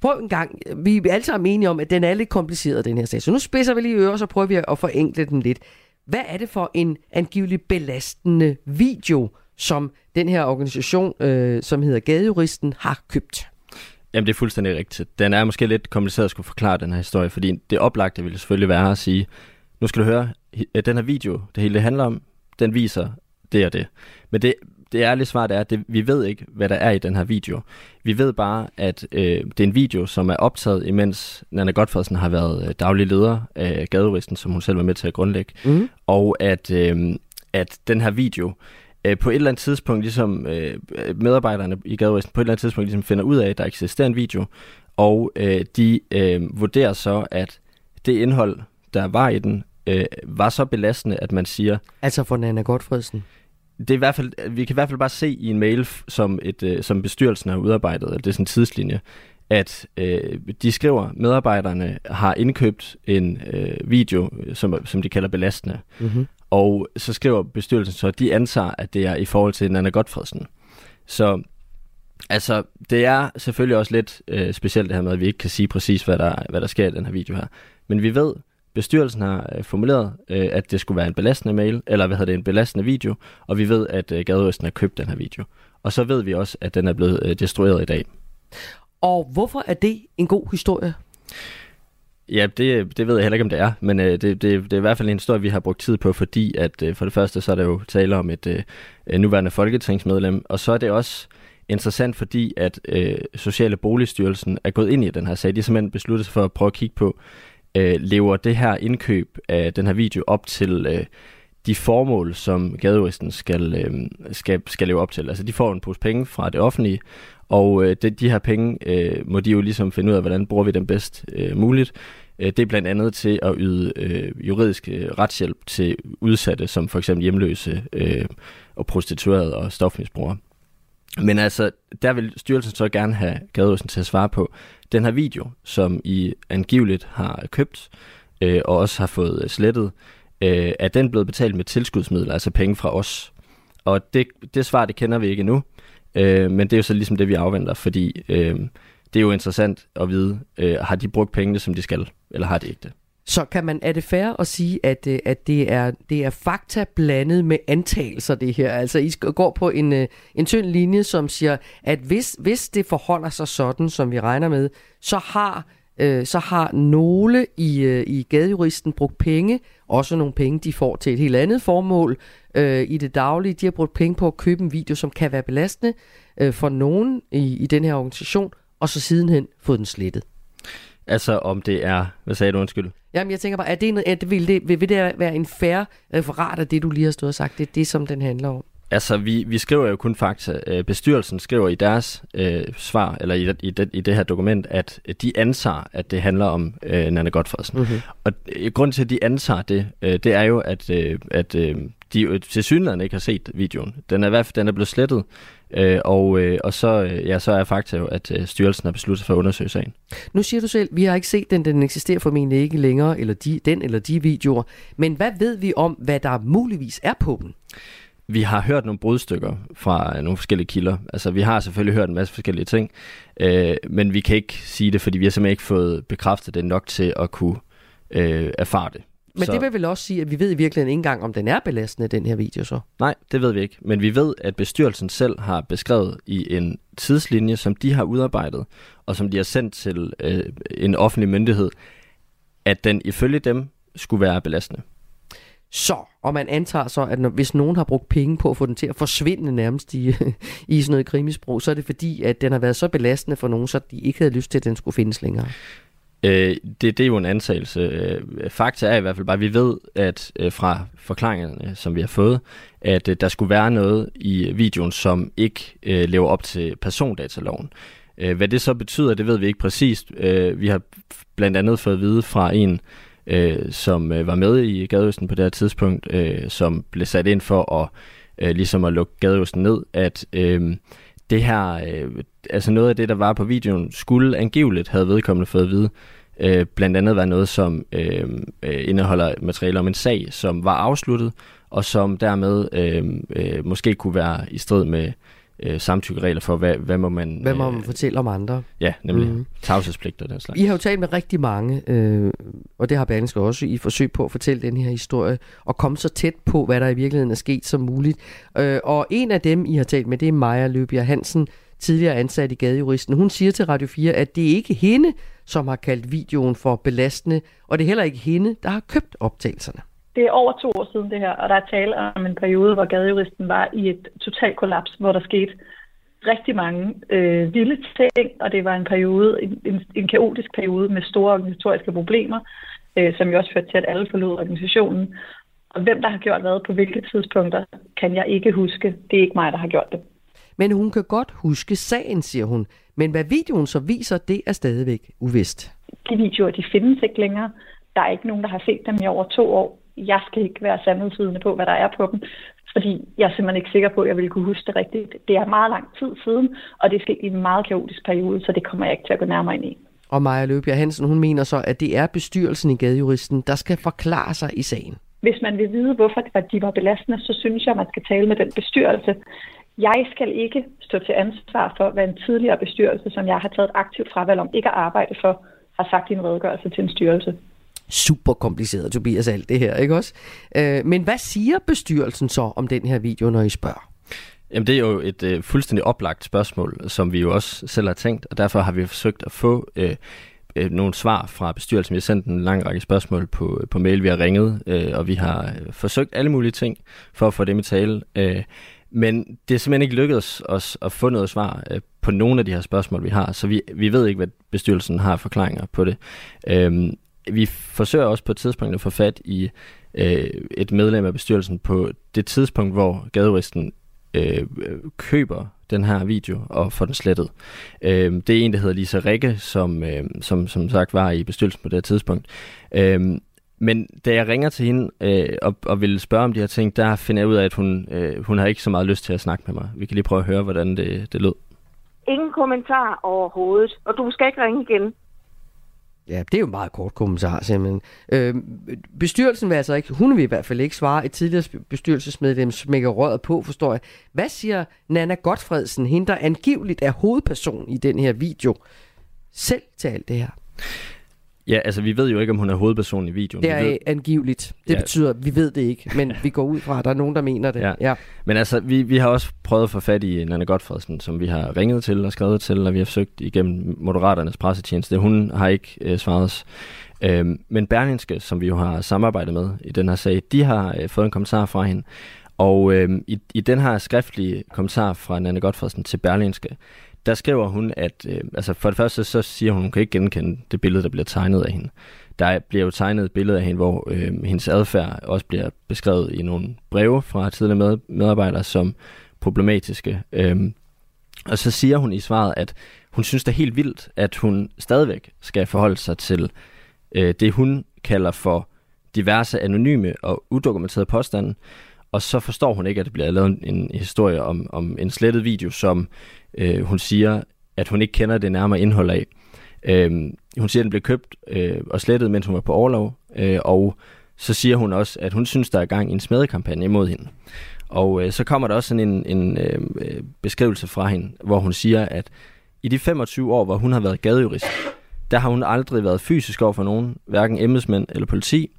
Prøv en gang, vi er alle sammen enige om, at den er lidt kompliceret, den her sag. Så nu spidser vi lige ører, så prøver vi at forenkle den lidt. Hvad er det for en angiveligt belastende video, som den her organisation, øh, som hedder Gadejuristen, har købt? Jamen, det er fuldstændig rigtigt. Den er måske lidt kompliceret at skulle forklare den her historie, fordi det oplagte ville selvfølgelig være at sige, nu skal du høre, at den her video, det hele det handler om, den viser det og det. Men det, det ærlige svar det er, at vi ved ikke, hvad der er i den her video. Vi ved bare, at øh, det er en video, som er optaget, imens Nana Godfredsen har været øh, daglig leder af Gaderisten, som hun selv var med til at grundlægge. Mm. Og at, øh, at den her video øh, på et eller andet tidspunkt, ligesom øh, medarbejderne i Gaderisten på et eller andet tidspunkt ligesom finder ud af, at der eksisterer en video, og øh, de øh, vurderer så, at det indhold, der var i den, øh, var så belastende, at man siger... Altså for Nana Godfredsen? Det er i hvert fald, vi kan i hvert fald bare se i en mail, som, et, øh, som bestyrelsen har udarbejdet, det er sådan en tidslinje, at øh, de skriver, medarbejderne har indkøbt en øh, video, som, som de kalder belastende. Mm-hmm. Og så skriver bestyrelsen så, at de antager, at det er i forhold til Nana Godfredsen. Så altså, det er selvfølgelig også lidt øh, specielt det her med, at vi ikke kan sige præcis, hvad der, hvad der sker i den her video her. Men vi ved, bestyrelsen har øh, formuleret, øh, at det skulle være en belastende mail, eller hvad hedder det, en belastende video, og vi ved, at øh, Gadeøsten har købt den her video. Og så ved vi også, at den er blevet øh, destrueret i dag. Og hvorfor er det en god historie? Ja, det, det ved jeg heller ikke, om det er, men øh, det, det, det er i hvert fald en historie, vi har brugt tid på, fordi at øh, for det første, så er der jo tale om et øh, nuværende folketingsmedlem, og så er det også interessant, fordi at øh, Sociale Boligstyrelsen er gået ind i den her sag. De har simpelthen besluttet sig for at prøve at kigge på, øh, lever det her indkøb af den her video op til øh, de formål, som gadejuristen skal, øh, skal, skal leve op til. Altså de får en pose penge fra det offentlige, og øh, de, de her penge øh, må de jo ligesom finde ud af, hvordan bruger vi dem bedst øh, muligt. Øh, det er blandt andet til at yde øh, juridisk øh, retshjælp til udsatte, som for eksempel hjemløse øh, og prostituerede og stofmisbrugere. Men altså, der vil styrelsen så gerne have Gadeåsen til at svare på, den her video, som I angiveligt har købt øh, og også har fået øh, slettet, øh, er den blevet betalt med tilskudsmidler, altså penge fra os? Og det, det svar, det kender vi ikke endnu, øh, men det er jo så ligesom det, vi afventer, fordi øh, det er jo interessant at vide, øh, har de brugt pengene, som de skal, eller har de ikke det? Så kan man, er det fair at sige, at, øh, at det, er, det er fakta blandet med antagelser, det her? Altså, I går på en, øh, en tynd linje, som siger, at hvis, hvis det forholder sig sådan, som vi regner med, så har øh, så har nogle i, øh, i gadejuristen brugt penge, også nogle penge, de får til et helt andet formål øh, i det daglige. De har brugt penge på at købe en video, som kan være belastende øh, for nogen i, i den her organisation, og så sidenhen fået den slettet. Altså om det er, hvad sagde du undskyld? Jamen jeg tænker bare, er det, er det, vil, det, vil det være en færre referat af det, du lige har stået og sagt? Det er det, som den handler om. Altså, vi, vi skriver jo kun fakta. Øh, bestyrelsen skriver i deres øh, svar, eller i, i, det, i det her dokument, at de antager, at det handler om øh, Nana Godfredsen. Mm-hmm. Og øh, grunden til, at de antager det, øh, det er jo, at, øh, at øh, de til synligheden ikke har set videoen. Den er i hvert fald den er blevet slettet, øh, og, øh, og så, øh, ja, så er fakta jo, at øh, styrelsen har besluttet sig for at undersøge sagen. Nu siger du selv, vi har ikke set den, den eksisterer formentlig ikke længere, eller de, den eller de videoer. Men hvad ved vi om, hvad der muligvis er på dem? vi har hørt nogle brudstykker fra nogle forskellige kilder. Altså, vi har selvfølgelig hørt en masse forskellige ting, øh, men vi kan ikke sige det, fordi vi har simpelthen ikke fået bekræftet det nok til at kunne øh, erfare det. Men så... det vil vel også sige, at vi ved i virkeligheden ikke engang, om den er belastende, den her video så? Nej, det ved vi ikke. Men vi ved, at bestyrelsen selv har beskrevet i en tidslinje, som de har udarbejdet, og som de har sendt til øh, en offentlig myndighed, at den ifølge dem skulle være belastende. Så, og man antager så, at når, hvis nogen har brugt penge på at få den til at forsvinde nærmest i, i sådan noget krimisprog, så er det fordi, at den har været så belastende for nogen, så de ikke havde lyst til, at den skulle findes længere. Øh, det, det er jo en antagelse. Øh, fakta er i hvert fald bare, at vi ved, at øh, fra forklaringerne, som vi har fået, at øh, der skulle være noget i videoen, som ikke øh, lever op til persondataloven. Øh, hvad det så betyder, det ved vi ikke præcist. Øh, vi har blandt andet fået at vide fra en øh, som øh, var med i Gadeøsten på det her tidspunkt, øh, som blev sat ind for at øh, ligesom at lukke gadehusen ned, at øh, det her, øh, altså noget af det, der var på videoen, skulle angiveligt have vedkommende fået at vide, øh, blandt andet var noget, som øh, øh, indeholder materiale om en sag, som var afsluttet, og som dermed øh, øh, måske kunne være i strid med øh, samtykkeregler for, hvad, hvad må man... Hvad må man fortælle om andre? Ja, nemlig mm. tavshedspligt og den slags. I har jo talt med rigtig mange, øh, og det har Berlingske også, i forsøg på at fortælle den her historie, og komme så tæt på, hvad der i virkeligheden er sket som muligt. Øh, og en af dem, I har talt med, det er Maja Løbjerg Hansen, tidligere ansat i Gadejuristen. Hun siger til Radio 4, at det er ikke hende, som har kaldt videoen for belastende, og det er heller ikke hende, der har købt optagelserne. Det er over to år siden det her, og der er tale om en periode, hvor gadejuristen var i et totalt kollaps, hvor der skete rigtig mange øh, vilde ting, og det var en periode, en, en, en kaotisk periode med store organisatoriske problemer, øh, som jo også førte til, at alle forlod organisationen. Og hvem der har gjort hvad på hvilke tidspunkter, kan jeg ikke huske. Det er ikke mig, der har gjort det. Men hun kan godt huske sagen, siger hun. Men hvad videoen så viser, det er stadigvæk uvist. De videoer, de findes ikke længere. Der er ikke nogen, der har set dem i over to år jeg skal ikke være sandhedsvidende på, hvad der er på dem, fordi jeg er simpelthen ikke sikker på, at jeg vil kunne huske det rigtigt. Det er meget lang tid siden, og det er sket i en meget kaotisk periode, så det kommer jeg ikke til at gå nærmere ind i. Og Maja Løbjerg Hansen, hun mener så, at det er bestyrelsen i Gadejuristen, der skal forklare sig i sagen. Hvis man vil vide, hvorfor de var belastende, så synes jeg, at man skal tale med den bestyrelse. Jeg skal ikke stå til ansvar for, hvad en tidligere bestyrelse, som jeg har taget et aktivt fravalg om ikke at arbejde for, har sagt i en redegørelse til en styrelse super kompliceret, Tobias, alt det her, ikke også? Øh, men hvad siger bestyrelsen så om den her video, når I spørger? Jamen det er jo et øh, fuldstændig oplagt spørgsmål, som vi jo også selv har tænkt, og derfor har vi forsøgt at få øh, øh, nogle svar fra bestyrelsen. Vi har sendt en lang række spørgsmål på, på mail, vi har ringet, øh, og vi har øh, forsøgt alle mulige ting for at få dem i tale. Øh, men det er simpelthen ikke lykkedes os at få noget svar øh, på nogle af de her spørgsmål, vi har, så vi, vi ved ikke, hvad bestyrelsen har forklaringer på det. Øh, vi forsøger også på et tidspunkt at få fat i øh, et medlem af bestyrelsen på det tidspunkt, hvor gaderisten øh, køber den her video og får den slettet. Øh, det er en, der hedder Lisa Rikke, som, øh, som som sagt var i bestyrelsen på det tidspunkt. Øh, men da jeg ringer til hende øh, og, og vil spørge om de her ting, der finder jeg ud af, at hun, øh, hun har ikke så meget lyst til at snakke med mig. Vi kan lige prøve at høre, hvordan det, det lød. Ingen kommentar overhovedet, og du skal ikke ringe igen. Ja, det er jo en meget kort kommentar, simpelthen. Øh, bestyrelsen vil altså ikke, hun vil i hvert fald ikke svare et tidligere bestyrelsesmedlem smækker røret på, forstår jeg. Hvad siger Nana Godfredsen, hende der angiveligt er hovedperson i den her video, selv til alt det her? Ja, altså vi ved jo ikke, om hun er hovedperson i videoen. Det er vi ved... angiveligt. Det ja. betyder, vi ved det ikke, men vi går ud fra, at der er nogen, der mener det. Ja. ja. Men altså, vi, vi har også prøvet at få fat i Nanne Godfredsen, som vi har ringet til og skrevet til, og vi har forsøgt igennem Moderaternes pressetjeneste. Hun har ikke øh, svaret os. Øhm, men Berlinske, som vi jo har samarbejdet med i den her sag, de har øh, fået en kommentar fra hende. Og øh, i, i den her skriftlige kommentar fra Nanne Godfredsen til Berlinske, der skriver hun, at øh, altså for det første så siger hun, hun kan ikke genkende det billede, der bliver tegnet af hende. Der bliver jo tegnet et billede af hende, hvor øh, hendes adfærd også bliver beskrevet i nogle breve fra tidligere med, medarbejdere som problematiske. Øh, og så siger hun i svaret, at hun synes det er helt vildt, at hun stadigvæk skal forholde sig til øh, det, hun kalder for diverse anonyme og udokumenterede påstande, og så forstår hun ikke, at det bliver lavet en, en historie om, om en slettet video, som øh, hun siger, at hun ikke kender det nærmere indhold af. Øh, hun siger, at den blev købt øh, og slettet, mens hun var på overlov, øh, og så siger hun også, at hun synes, der er gang i en smedekampagne imod hende. Og øh, så kommer der også sådan en, en øh, beskrivelse fra hende, hvor hun siger, at i de 25 år, hvor hun har været gadejurist, der har hun aldrig været fysisk over for nogen, hverken embedsmænd eller politi,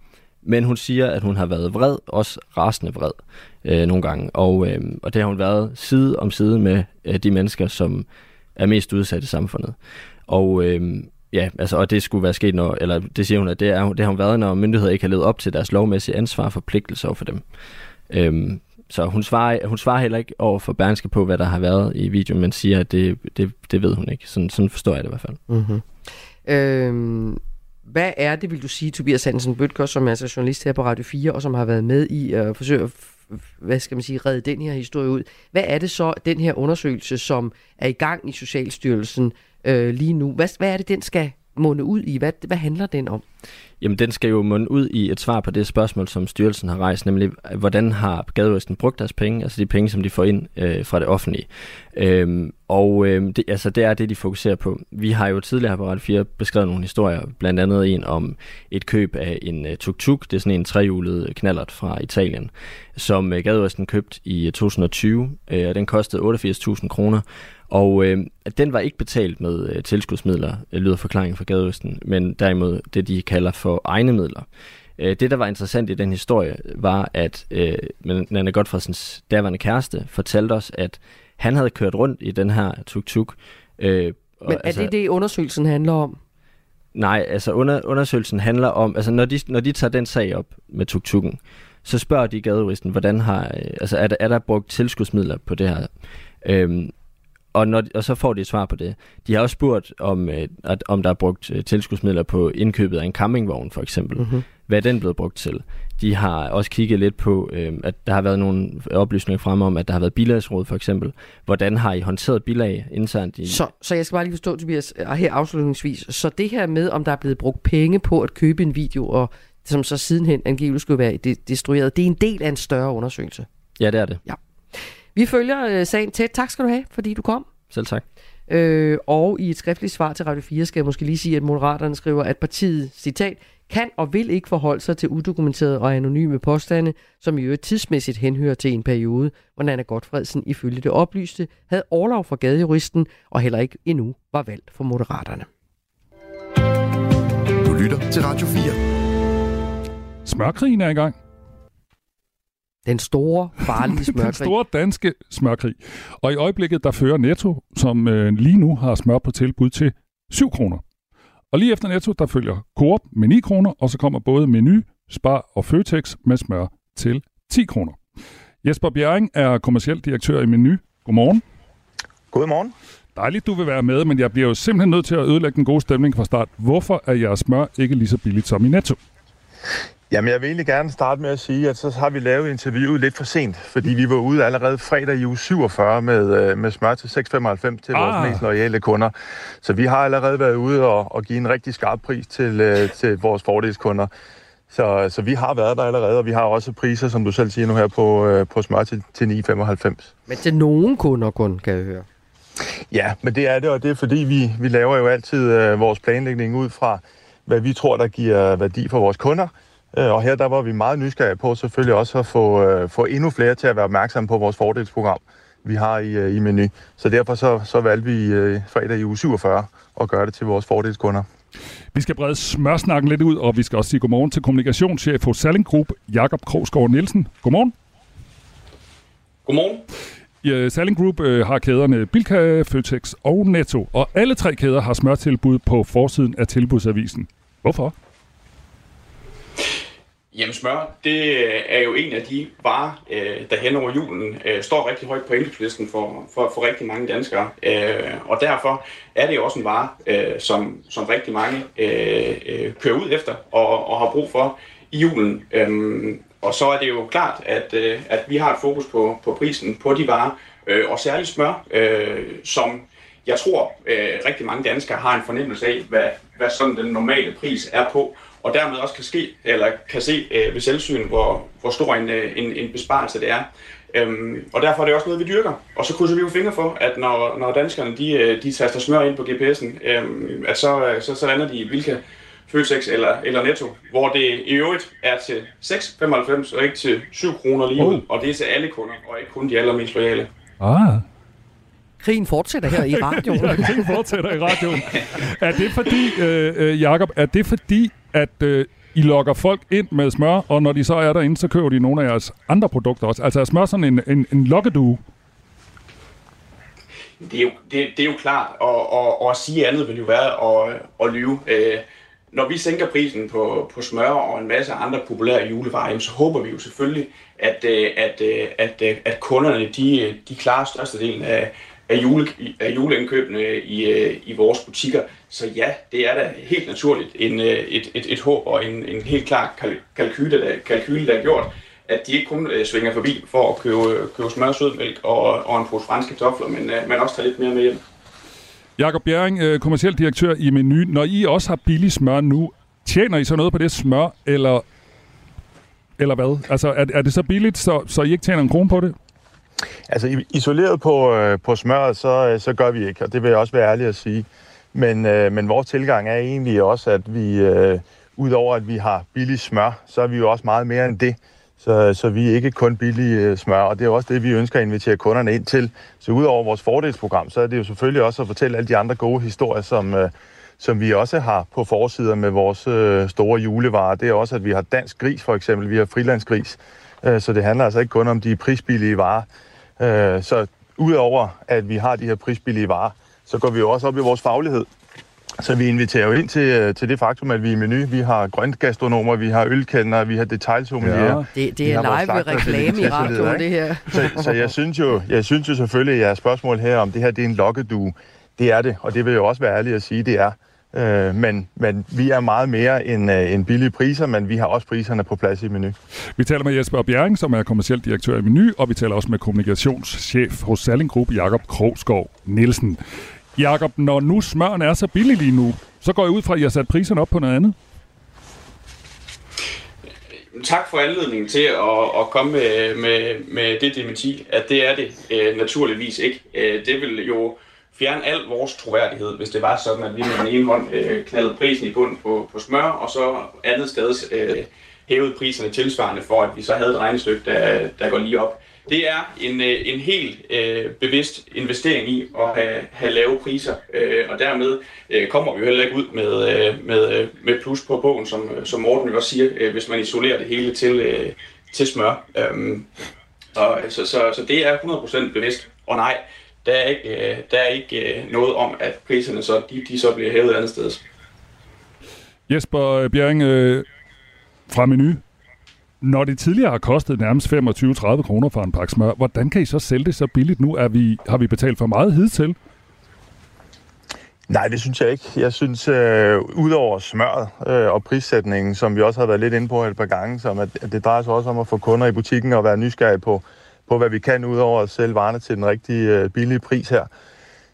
men hun siger, at hun har været vred, også rasende vred øh, nogle gange. Og, øh, og det har hun været side om side med øh, de mennesker, som er mest udsatte i samfundet. Og øh, ja, altså, og det skulle være sket, når, eller det siger hun, at det, er, det har hun været, når myndigheder ikke har levet op til deres lovmæssige ansvar og forpligtelser over for dem. Øh, så hun svarer, hun svarer heller ikke over for Bernske på, hvad der har været i videoen, men siger, at det, det, det ved hun ikke. Sådan, sådan forstår jeg det i hvert fald. Mm-hmm. Øh, hvad er det, vil du sige, Tobias Hansen Bøtger, som er altså journalist her på Radio 4, og som har været med i at forsøge at hvad skal man sige, redde den her historie ud. Hvad er det så, den her undersøgelse, som er i gang i Socialstyrelsen øh, lige nu, hvad, hvad er det, den skal munde ud i? Hvad, hvad handler den om? Jamen, den skal jo munde ud i et svar på det spørgsmål, som styrelsen har rejst, nemlig, hvordan har Gadejuristen brugt deres penge, altså de penge, som de får ind øh, fra det offentlige. Øhm, og øh, det, altså, det er det, de fokuserer på. Vi har jo tidligere på Radio 4 beskrevet nogle historier, blandt andet en om et køb af en uh, tuk-tuk, det er sådan en trehjulet knallert fra Italien, som uh, Gadejuristen købt i øh, 2020, øh, og den kostede 88.000 kroner, og øh, den var ikke betalt med øh, tilskudsmidler, øh, lyder forklaringen fra Gadeøsten, men derimod det, de kalder for egne midler. Øh, det, der var interessant i den historie, var, at øh, Nana Godfredsens daværende kæreste fortalte os, at han havde kørt rundt i den her tuk-tuk. Øh, og, men er altså, det det, undersøgelsen handler om? Nej, altså under, undersøgelsen handler om, altså når de, når de tager den sag op med tuk-tukken, så spørger de gadejuristen, hvordan har, øh, altså er der, er der brugt tilskudsmidler på det her? Øhm, og, når, og så får de et svar på det. De har også spurgt, om, øh, at, om der er brugt øh, tilskudsmidler på indkøbet af en campingvogn, for eksempel. Mm-hmm. Hvad er den blevet brugt til? De har også kigget lidt på, øh, at der har været nogle oplysninger frem om, at der har været bilagsråd, for eksempel. Hvordan har I håndteret bilag internt? I... Så, så jeg skal bare lige forstå, Tobias, her afslutningsvis. Så det her med, om der er blevet brugt penge på at købe en video, og som så sidenhen angiveligt skulle være destrueret, det er en del af en større undersøgelse? Ja, det er det. Ja. Vi følger øh, sagen tæt. Tak skal du have, fordi du kom. Selv tak. Øh, og i et skriftligt svar til Radio 4 skal jeg måske lige sige, at Moderaterne skriver, at partiet, citat, kan og vil ikke forholde sig til udokumenterede og anonyme påstande, som i øvrigt tidsmæssigt henhører til en periode, hvor Nana Godfredsen ifølge det oplyste havde overlov for gadejuristen og heller ikke endnu var valgt for Moderaterne. Du lytter til Radio 4. Smørkrigen er i gang. Den store, farlige smørkrig. Den store danske smørkrig. Og i øjeblikket, der fører Netto, som øh, lige nu har smør på tilbud til 7 kroner. Og lige efter Netto, der følger Coop med 9 kroner, og så kommer både Menu, Spar og Føtex med smør til 10 kroner. Jesper Bjerring er kommersiel direktør i Menu. Godmorgen. Godmorgen. Dejligt, du vil være med, men jeg bliver jo simpelthen nødt til at ødelægge den gode stemning fra start. Hvorfor er jeres smør ikke lige så billigt som i Netto? Jamen, jeg vil egentlig gerne starte med at sige, at så har vi lavet interviewet lidt for sent, fordi vi var ude allerede fredag i uge 47 med, øh, med smør til 6,95 til ah. vores mest loyale kunder. Så vi har allerede været ude og, og give en rigtig skarp pris til, øh, til vores fordelskunder. Så, så vi har været der allerede, og vi har også priser, som du selv siger nu her, på, øh, på smør til, til 9,95. Men til nogen kunder kun, kan jeg høre. Ja, men det er det, og det er fordi, vi, vi laver jo altid øh, vores planlægning ud fra, hvad vi tror, der giver værdi for vores kunder, og her der var vi meget nysgerrige på selvfølgelig også at få, øh, få endnu flere til at være opmærksomme på vores fordelsprogram, vi har i, øh, i menu. Så derfor så, så valgte vi fredag i uge 47 at gøre det til vores fordelskunder. Vi skal brede smørsnakken lidt ud, og vi skal også sige godmorgen til kommunikationschef hos Salling Group, Jakob Krogsgaard Nielsen. Godmorgen. Godmorgen. Ja, Salling Group øh, har kæderne Bilka, Føtex og Netto, og alle tre kæder har smørtilbud på forsiden af tilbudsavisen. Hvorfor? Jamen smør, det øh, er jo en af de varer, øh, der hen over julen øh, står rigtig højt på indkøbslisten for, for, for rigtig mange danskere. Og derfor er det jo også en vare, som, som rigtig mange kører ud efter og, og har brug for i julen. Øhm, og så er det jo klart, at, at vi har et fokus på, på prisen på de varer, og særligt smør, som jeg tror rigtig mange danskere har en fornemmelse af, hvad, hvad sådan den normale pris er på og dermed også kan, ske, eller kan se øh, ved selvsyn, hvor, hvor stor en, øh, en, en besparelse det er. Øhm, og derfor er det også noget, vi dyrker. Og så krydser vi jo fingre for, at når, når danskerne de, øh, de taster smør ind på GPS'en, øhm, at så, øh, så, så lander de i hvilke Føtex eller, eller Netto, hvor det i øvrigt er til 6,95 og ikke til 7 kroner lige ud. Oh. Og det er til alle kunder, og ikke kun de allermest loyale. Ah. Krigen fortsætter her i radioen. Krigen fortsætter i radioen. Er det fordi, øh, Jacob, er det fordi, at øh, I lokker folk ind med smør, og når de så er derinde, så køber de nogle af jeres andre produkter også. Altså er smør sådan en, en, en lokkedue? Det er jo, det, det er jo klart, og, og, og at sige andet vil jo være at, at lyve. Øh, når vi sænker prisen på, på smør og en masse andre populære julevarer, så håber vi jo selvfølgelig, at, øh, at, øh, at, at, at kunderne de, de klarer størstedelen af, af, jule, af juleindkøbene i, øh, i vores butikker. Så ja, det er da helt naturligt en, øh, et, et, et håb og en, en helt klar kalkyle, der, kalkyle, der er gjort, at de ikke kun øh, svinger forbi for at købe, købe smør, sødmælk og, og en pose franske kartofler, men, men også tager lidt mere med hjem. Jakob Bjerring, kommerciel kommersiel direktør i Menu. Når I også har billig smør nu, tjener I så noget på det smør, eller, eller hvad? Altså, er, er det så billigt, så, så I ikke tjener en krone på det? Altså, isoleret på, øh, på smøret, så, øh, så gør vi ikke, og det vil jeg også være ærlig at sige. Men, øh, men vores tilgang er egentlig også, at vi, øh, udover at vi har billig smør, så er vi jo også meget mere end det. Så, så vi er ikke kun billige øh, smør, og det er også det, vi ønsker at invitere kunderne ind til. Så udover vores fordelsprogram, så er det jo selvfølgelig også at fortælle alle de andre gode historier, som, øh, som vi også har på forsider med vores øh, store julevarer. Det er også, at vi har dansk gris for eksempel, vi har frilandsgris. Øh, så det handler altså ikke kun om de prisbillige varer. Øh, så udover at vi har de her prisbillige varer, så går vi jo også op i vores faglighed. Så vi inviterer jo ind til, øh, til det faktum, at vi er i menu. Vi har grønt gastronomer, vi har ølkendere, vi har detailsommelier. Ja. Det, det er live reklame i radioen, det her. Så, så jeg, synes jo, jeg synes jo selvfølgelig, at jeres spørgsmål her, om det her det er en lokkedue, det er det, og det vil jeg jo også være ærlig at sige, det er. Øh, men, men vi er meget mere end, øh, end billige priser, men vi har også priserne på plads i Menu. Vi taler med Jesper Bjerring, som er kommersiel direktør i Menu, og vi taler også med kommunikationschef hos Salling Group, Jakob Krogskov Nielsen. Jakob, når nu smøren er så billig lige nu, så går jeg ud fra, at I har sat priserne op på noget andet. Tak for anledningen til at, at komme med, med, med det dementi, at det er det øh, naturligvis ikke. Øh, det vil jo fjerne al vores troværdighed, hvis det var sådan, at vi med den ene hånd øh, knaldede prisen i bunden på, på smør, og så andet sted øh, hævede priserne tilsvarende for, at vi så havde et regnestykke, der, der går lige op. Det er en, øh, en helt øh, bevidst investering i at have, have lave priser, øh, og dermed øh, kommer vi jo heller ikke ud med, øh, med, øh, med plus på bogen, som, som Morten jo også siger, øh, hvis man isolerer det hele til, øh, til smør. Øh, og, så, så, så det er 100% bevidst. Og nej, der er ikke, øh, der er ikke øh, noget om, at priserne så, de, de så bliver hævet andet sted. Jesper Bjerring øh, fra Menu. Når det tidligere har kostet nærmest 25-30 kroner for en pakke smør, hvordan kan I så sælge det så billigt nu? Er vi, har vi betalt for meget hidtil? Nej, det synes jeg ikke. Jeg synes, øh, udover smøret øh, og prissætningen, som vi også har været lidt inde på et par gange, som at, at det drejer sig også om at få kunder i butikken og være nysgerrige på, på hvad vi kan, udover at sælge varerne til den rigtige øh, billige pris her,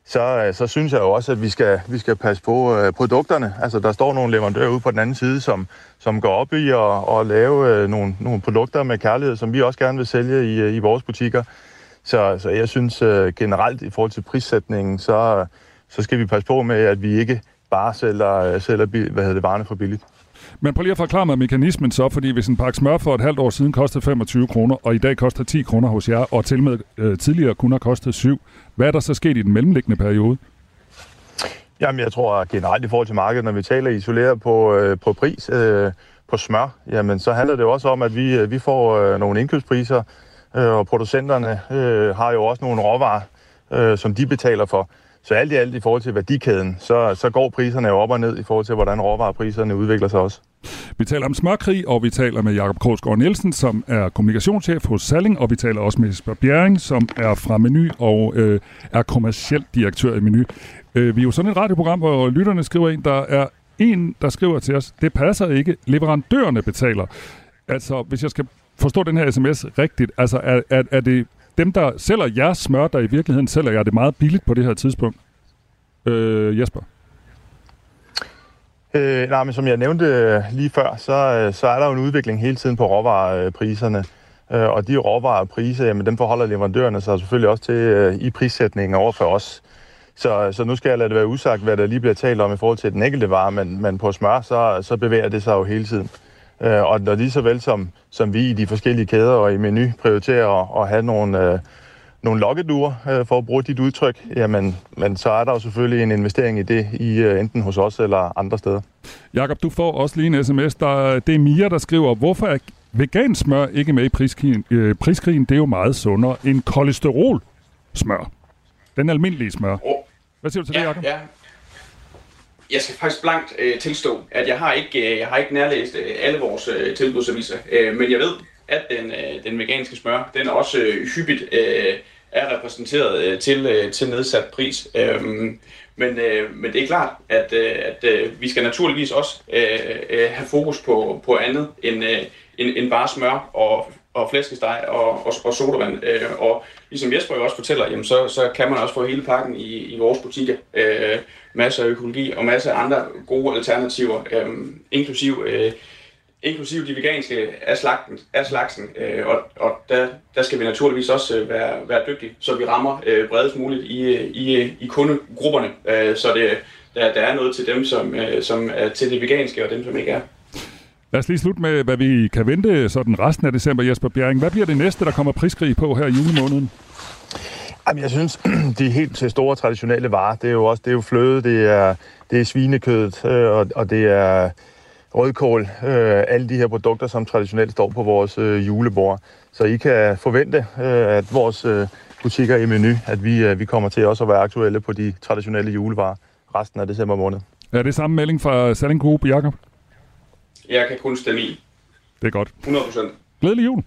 så, øh, så synes jeg jo også, at vi skal, vi skal passe på øh, produkterne. Altså, der står nogle leverandører ude på den anden side, som, som går op i at, at lave øh, nogle, nogle produkter med kærlighed, som vi også gerne vil sælge i, øh, i vores butikker. Så, så jeg synes øh, generelt i forhold til prissætningen, så, så skal vi passe på med, at vi ikke bare sælger, øh, sælger hvad hedder det, varerne for billigt. Men prøv lige at forklare mig mekanismen så, fordi hvis en pakke smør for et halvt år siden kostede 25 kroner, og i dag koster 10 kroner hos jer, og til med øh, tidligere kun har kostet 7, hvad er der så sket i den mellemliggende periode? Jamen, jeg tror generelt i forhold til markedet, når vi taler isoleret på, øh, på pris øh, på smør, jamen så handler det jo også om, at vi, øh, vi får øh, nogle indkøbspriser, øh, og producenterne øh, har jo også nogle råvarer, øh, som de betaler for. Så alt i alt i forhold til værdikæden, så, så går priserne jo op og ned i forhold til, hvordan råvarepriserne udvikler sig også. Vi taler om smørkrig, og vi taler med Jakob Krogsgaard Nielsen, som er kommunikationschef hos Salling, og vi taler også med Jesper Bjerring, som er fra Menu og øh, er kommersiel direktør i Menu. Øh, vi er jo sådan et radioprogram, hvor lytterne skriver ind, der er en, der skriver til os, det passer ikke, leverandørerne betaler. Altså, hvis jeg skal forstå den her sms rigtigt, altså er, er, er det dem, der sælger jeres smør, der i virkeligheden sælger jer det meget billigt på det her tidspunkt? Øh, Jesper? Øh, nej, men som jeg nævnte øh, lige før, så, øh, så er der jo en udvikling hele tiden på råvarepriserne. Øh, og de råvarepriser, jamen dem forholder leverandørerne sig selvfølgelig også til øh, i prissætningen over for os. Så, så nu skal jeg lade det være usagt, hvad der lige bliver talt om i forhold til den enkelte vare, men, men på smør, så, så bevæger det sig jo hele tiden. Øh, og når lige så vel som, som vi i de forskellige kæder og i menu prioriterer at, at have nogle, øh, nogle lokkeduer, øh, for at bruge dit udtryk, jamen, men så er der jo selvfølgelig en investering i det, i øh, enten hos os eller andre steder. Jakob, du får også lige en sms. Der, det er Mia, der skriver, hvorfor er vegansmør ikke med i priskrigen? Øh, priskrigen, det er jo meget sundere end kolesterol smør. Den almindelige smør. Hvad siger du til ja, det, Jacob? Ja. Jeg skal faktisk blankt øh, tilstå, at jeg har ikke, øh, jeg har ikke nærlæst øh, alle vores øh, tilbudsaviser, øh, men jeg ved, at den, øh, den veganske smør, den også øh, hyppigt øh, er repræsenteret øh, til, øh, til nedsat pris. Øh, men, øh, men det er klart, at, øh, at øh, vi skal naturligvis også øh, øh, have fokus på, på andet end, øh, end, end bare smør, og, og flæskesteg og, og, og sodavand. Øh, og ligesom Jesper jo også fortæller, jamen så, så kan man også få hele pakken i, i vores butikker. Øh, masser af økologi og masser af andre gode alternativer, øh, inklusiv, øh, inklusiv de veganske af, slagten, af slagsen. Øh, og og der, der skal vi naturligvis også øh, være, være dygtige, så vi rammer øh, bredest muligt i, i, i kundegrupperne, øh, så det, der, der er noget til dem, som, øh, som er til det veganske, og dem, som ikke er. Lad os lige slutte med, hvad vi kan vente sådan resten af december, Jesper Bjerring. Hvad bliver det næste, der kommer priskrig på her i julemåneden? Jamen, jeg synes, de helt til store traditionelle varer, det er jo også det er jo fløde, det er, det er svinekødet, øh, og, og det er rødkål. Øh, alle de her produkter, som traditionelt står på vores øh, julebord. Så I kan forvente, øh, at vores øh, butikker i menu, at vi, øh, vi kommer til også at være aktuelle på de traditionelle julevarer resten af december måned. Er det samme melding fra Salling Group, Jacob? Jeg kan kun stemme i. Det er godt. 100 procent. Glædelig jul.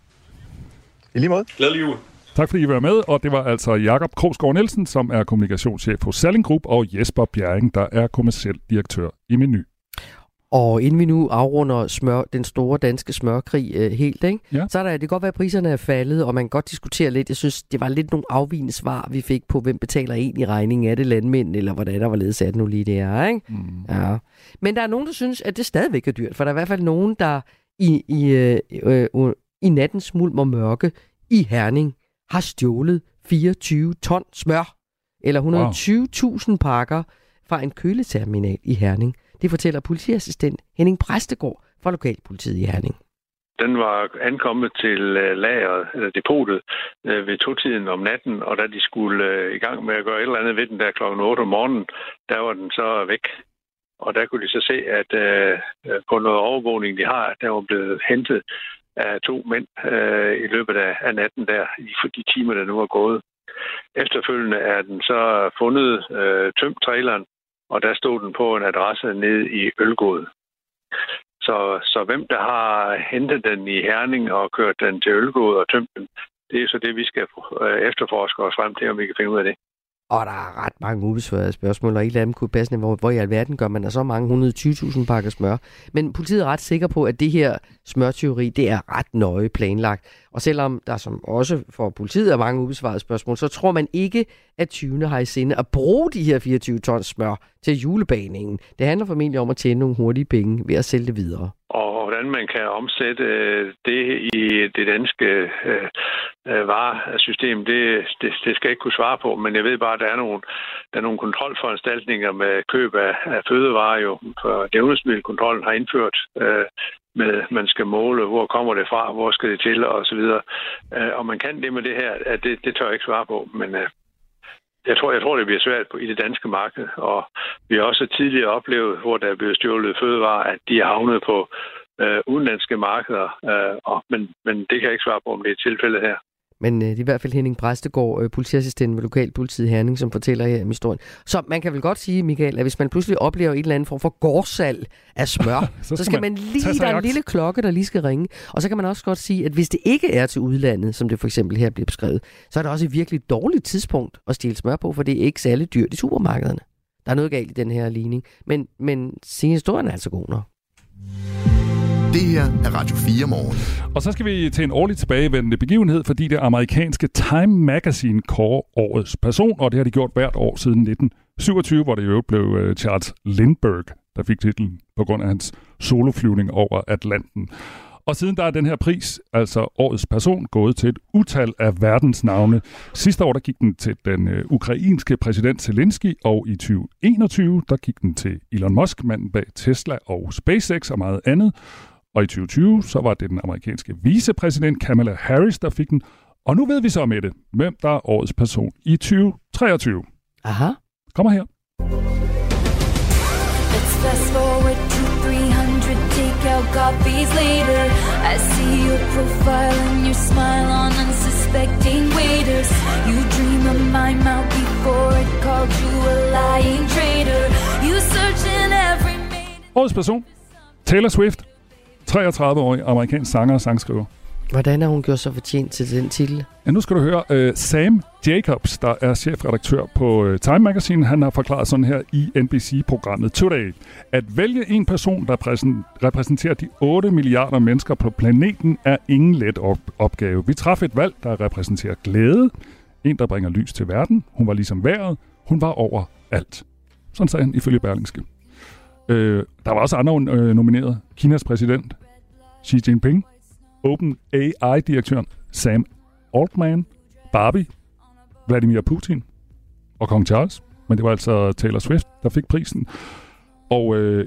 I lige måde. Glædelig jul. Tak fordi I var med, og det var altså Jakob Krogsgaard Nielsen, som er kommunikationschef hos Salling Group, og Jesper Bjerring, der er kommersiel direktør i Menu. Og inden vi nu afrunder smør, den store danske smørkrig øh, helt, ikke? Ja. så er der, det kan godt være, at priserne er faldet, og man kan godt diskutere lidt. Jeg synes, det var lidt nogle afvigende svar, vi fik på, hvem betaler egentlig regningen. Er det landmænd, eller hvordan der var ledes at nu lige det er, ikke? Mm. Ja. Men der er nogen, der synes, at det stadigvæk er dyrt, for der er i hvert fald nogen, der i, i, øh, øh, i nattens mulm og mørke i Herning har stjålet 24 ton smør, eller 120.000 pakker fra en køleterminal i Herning. Det fortæller politiassistent Henning Præstegård fra Lokalpolitiet i Herning. Den var ankommet til øh, lageret, eller depotet, øh, ved to-tiden om natten, og da de skulle øh, i gang med at gøre et eller andet ved den der klokken 8 om morgenen, der var den så væk. Og der kunne de så se, at øh, på noget overvågning, de har, der var blevet hentet af to mænd øh, i løbet af, af natten der, i de timer, der nu er gået. Efterfølgende er den så fundet øh, tømt traileren, og der stod den på en adresse nede i Ølgod. Så, så hvem der har hentet den i Herning og kørt den til Ølgod og tømt den, det er så det, vi skal øh, efterforske os frem til, om vi kan finde ud af det. Og der er ret mange ubesvarede spørgsmål, og et eller andet kunne passe, hvor, hvor i alverden gør man der så mange 120.000 pakker smør. Men politiet er ret sikker på, at det her smørteori, det er ret nøje planlagt. Og selvom der som også for politiet er mange ubesvarede spørgsmål, så tror man ikke, at 20. har i sinde at bruge de her 24 tons smør til julebaningen. Det handler formentlig om at tjene nogle hurtige penge ved at sælge det videre og hvordan man kan omsætte øh, det i det danske øh, øh, varesystem, det, det, det skal jeg ikke kunne svare på, men jeg ved bare, at der er nogle, der er nogle kontrolforanstaltninger med køb af, af fødevarer, jo, for Nævnesmiddelkontrollen har indført øh, med, man skal måle, hvor kommer det fra, hvor skal det til, og så videre. Øh, og man kan det med det her, at det, det tør jeg ikke svare på, men øh, jeg tror, jeg tror, det bliver svært på, i det danske marked, og vi har også tidligere oplevet, hvor der er blevet stjålet fødevarer, at de er havnet på øh, udenlandske markeder, øh, og, men, men det kan jeg ikke svare på, om det er tilfældet her. Men øh, det er i hvert fald Henning Præstegård, øh, politiassistent ved Lokalpolitiet Herning, som fortæller her om historien. Så man kan vel godt sige, Michael, at hvis man pludselig oplever en eller anden form for gårdsalg af smør, så, skal så skal man, man lige, der er en lille klokke, der lige skal ringe. Og så kan man også godt sige, at hvis det ikke er til udlandet, som det for eksempel her bliver beskrevet, så er det også et virkelig dårligt tidspunkt at stjæle smør på, for det er ikke særlig dyrt i supermarkederne. Der er noget galt i den her ligning. Men, men sin historien er altså god nok. Det her er Radio 4 morgen. Og så skal vi til en årligt tilbagevendende begivenhed, fordi det amerikanske Time Magazine kårer årets person, og det har de gjort hvert år siden 1927, hvor det jo blev øh, Charles Lindbergh, der fik titlen på grund af hans soloflyvning over Atlanten. Og siden der er den her pris, altså årets person, gået til et utal af verdens navne. Sidste år der gik den til den øh, ukrainske præsident Zelensky, og i 2021 der gik den til Elon Musk, manden bag Tesla og SpaceX og meget andet. Og i 2020, så var det den amerikanske vicepræsident Kamala Harris, der fik den. Og nu ved vi så med det, hvem der er årets person i 2023. Aha. Kommer her. Let's fast forward to 300 takeout coffees later. I see your profile and your smile on unsuspecting waiters. You dream of my mouth before it called you a lying traitor. You search in every Årets person. Taylor Swift. 33-årig amerikansk sanger og sangskriver. Hvordan har hun gjort sig fortjent til den titel? Ja, nu skal du høre uh, Sam Jacobs, der er chefredaktør på uh, Time Magazine. Han har forklaret sådan her i NBC-programmet Today. At vælge en person, der repræsenterer de 8 milliarder mennesker på planeten, er ingen let op- opgave. Vi træffede et valg, der repræsenterer glæde. En, der bringer lys til verden. Hun var ligesom vejret. Hun var over alt. Sådan sagde han ifølge Berlingske. Øh, der var også andre øh, nomineret. Kinas præsident, Xi Jinping, Open AI-direktøren Sam Altman, Barbie, Vladimir Putin og Kong Charles. Men det var altså Taylor Swift, der fik prisen. Og øh,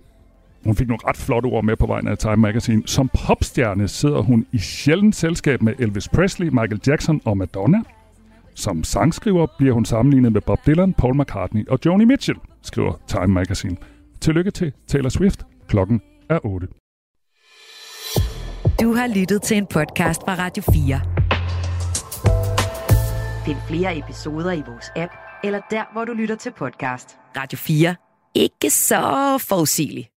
hun fik nogle ret flotte ord med på vejen af Time Magazine. Som popstjerne sidder hun i sjældent selskab med Elvis Presley, Michael Jackson og Madonna. Som sangskriver bliver hun sammenlignet med Bob Dylan, Paul McCartney og Joni Mitchell, skriver Time Magazine. Tillykke til Taylor Swift. Klokken er 8. Du har lyttet til en podcast fra Radio 4. Find flere episoder i vores app, eller der, hvor du lytter til podcast. Radio 4. Ikke så forudsigeligt.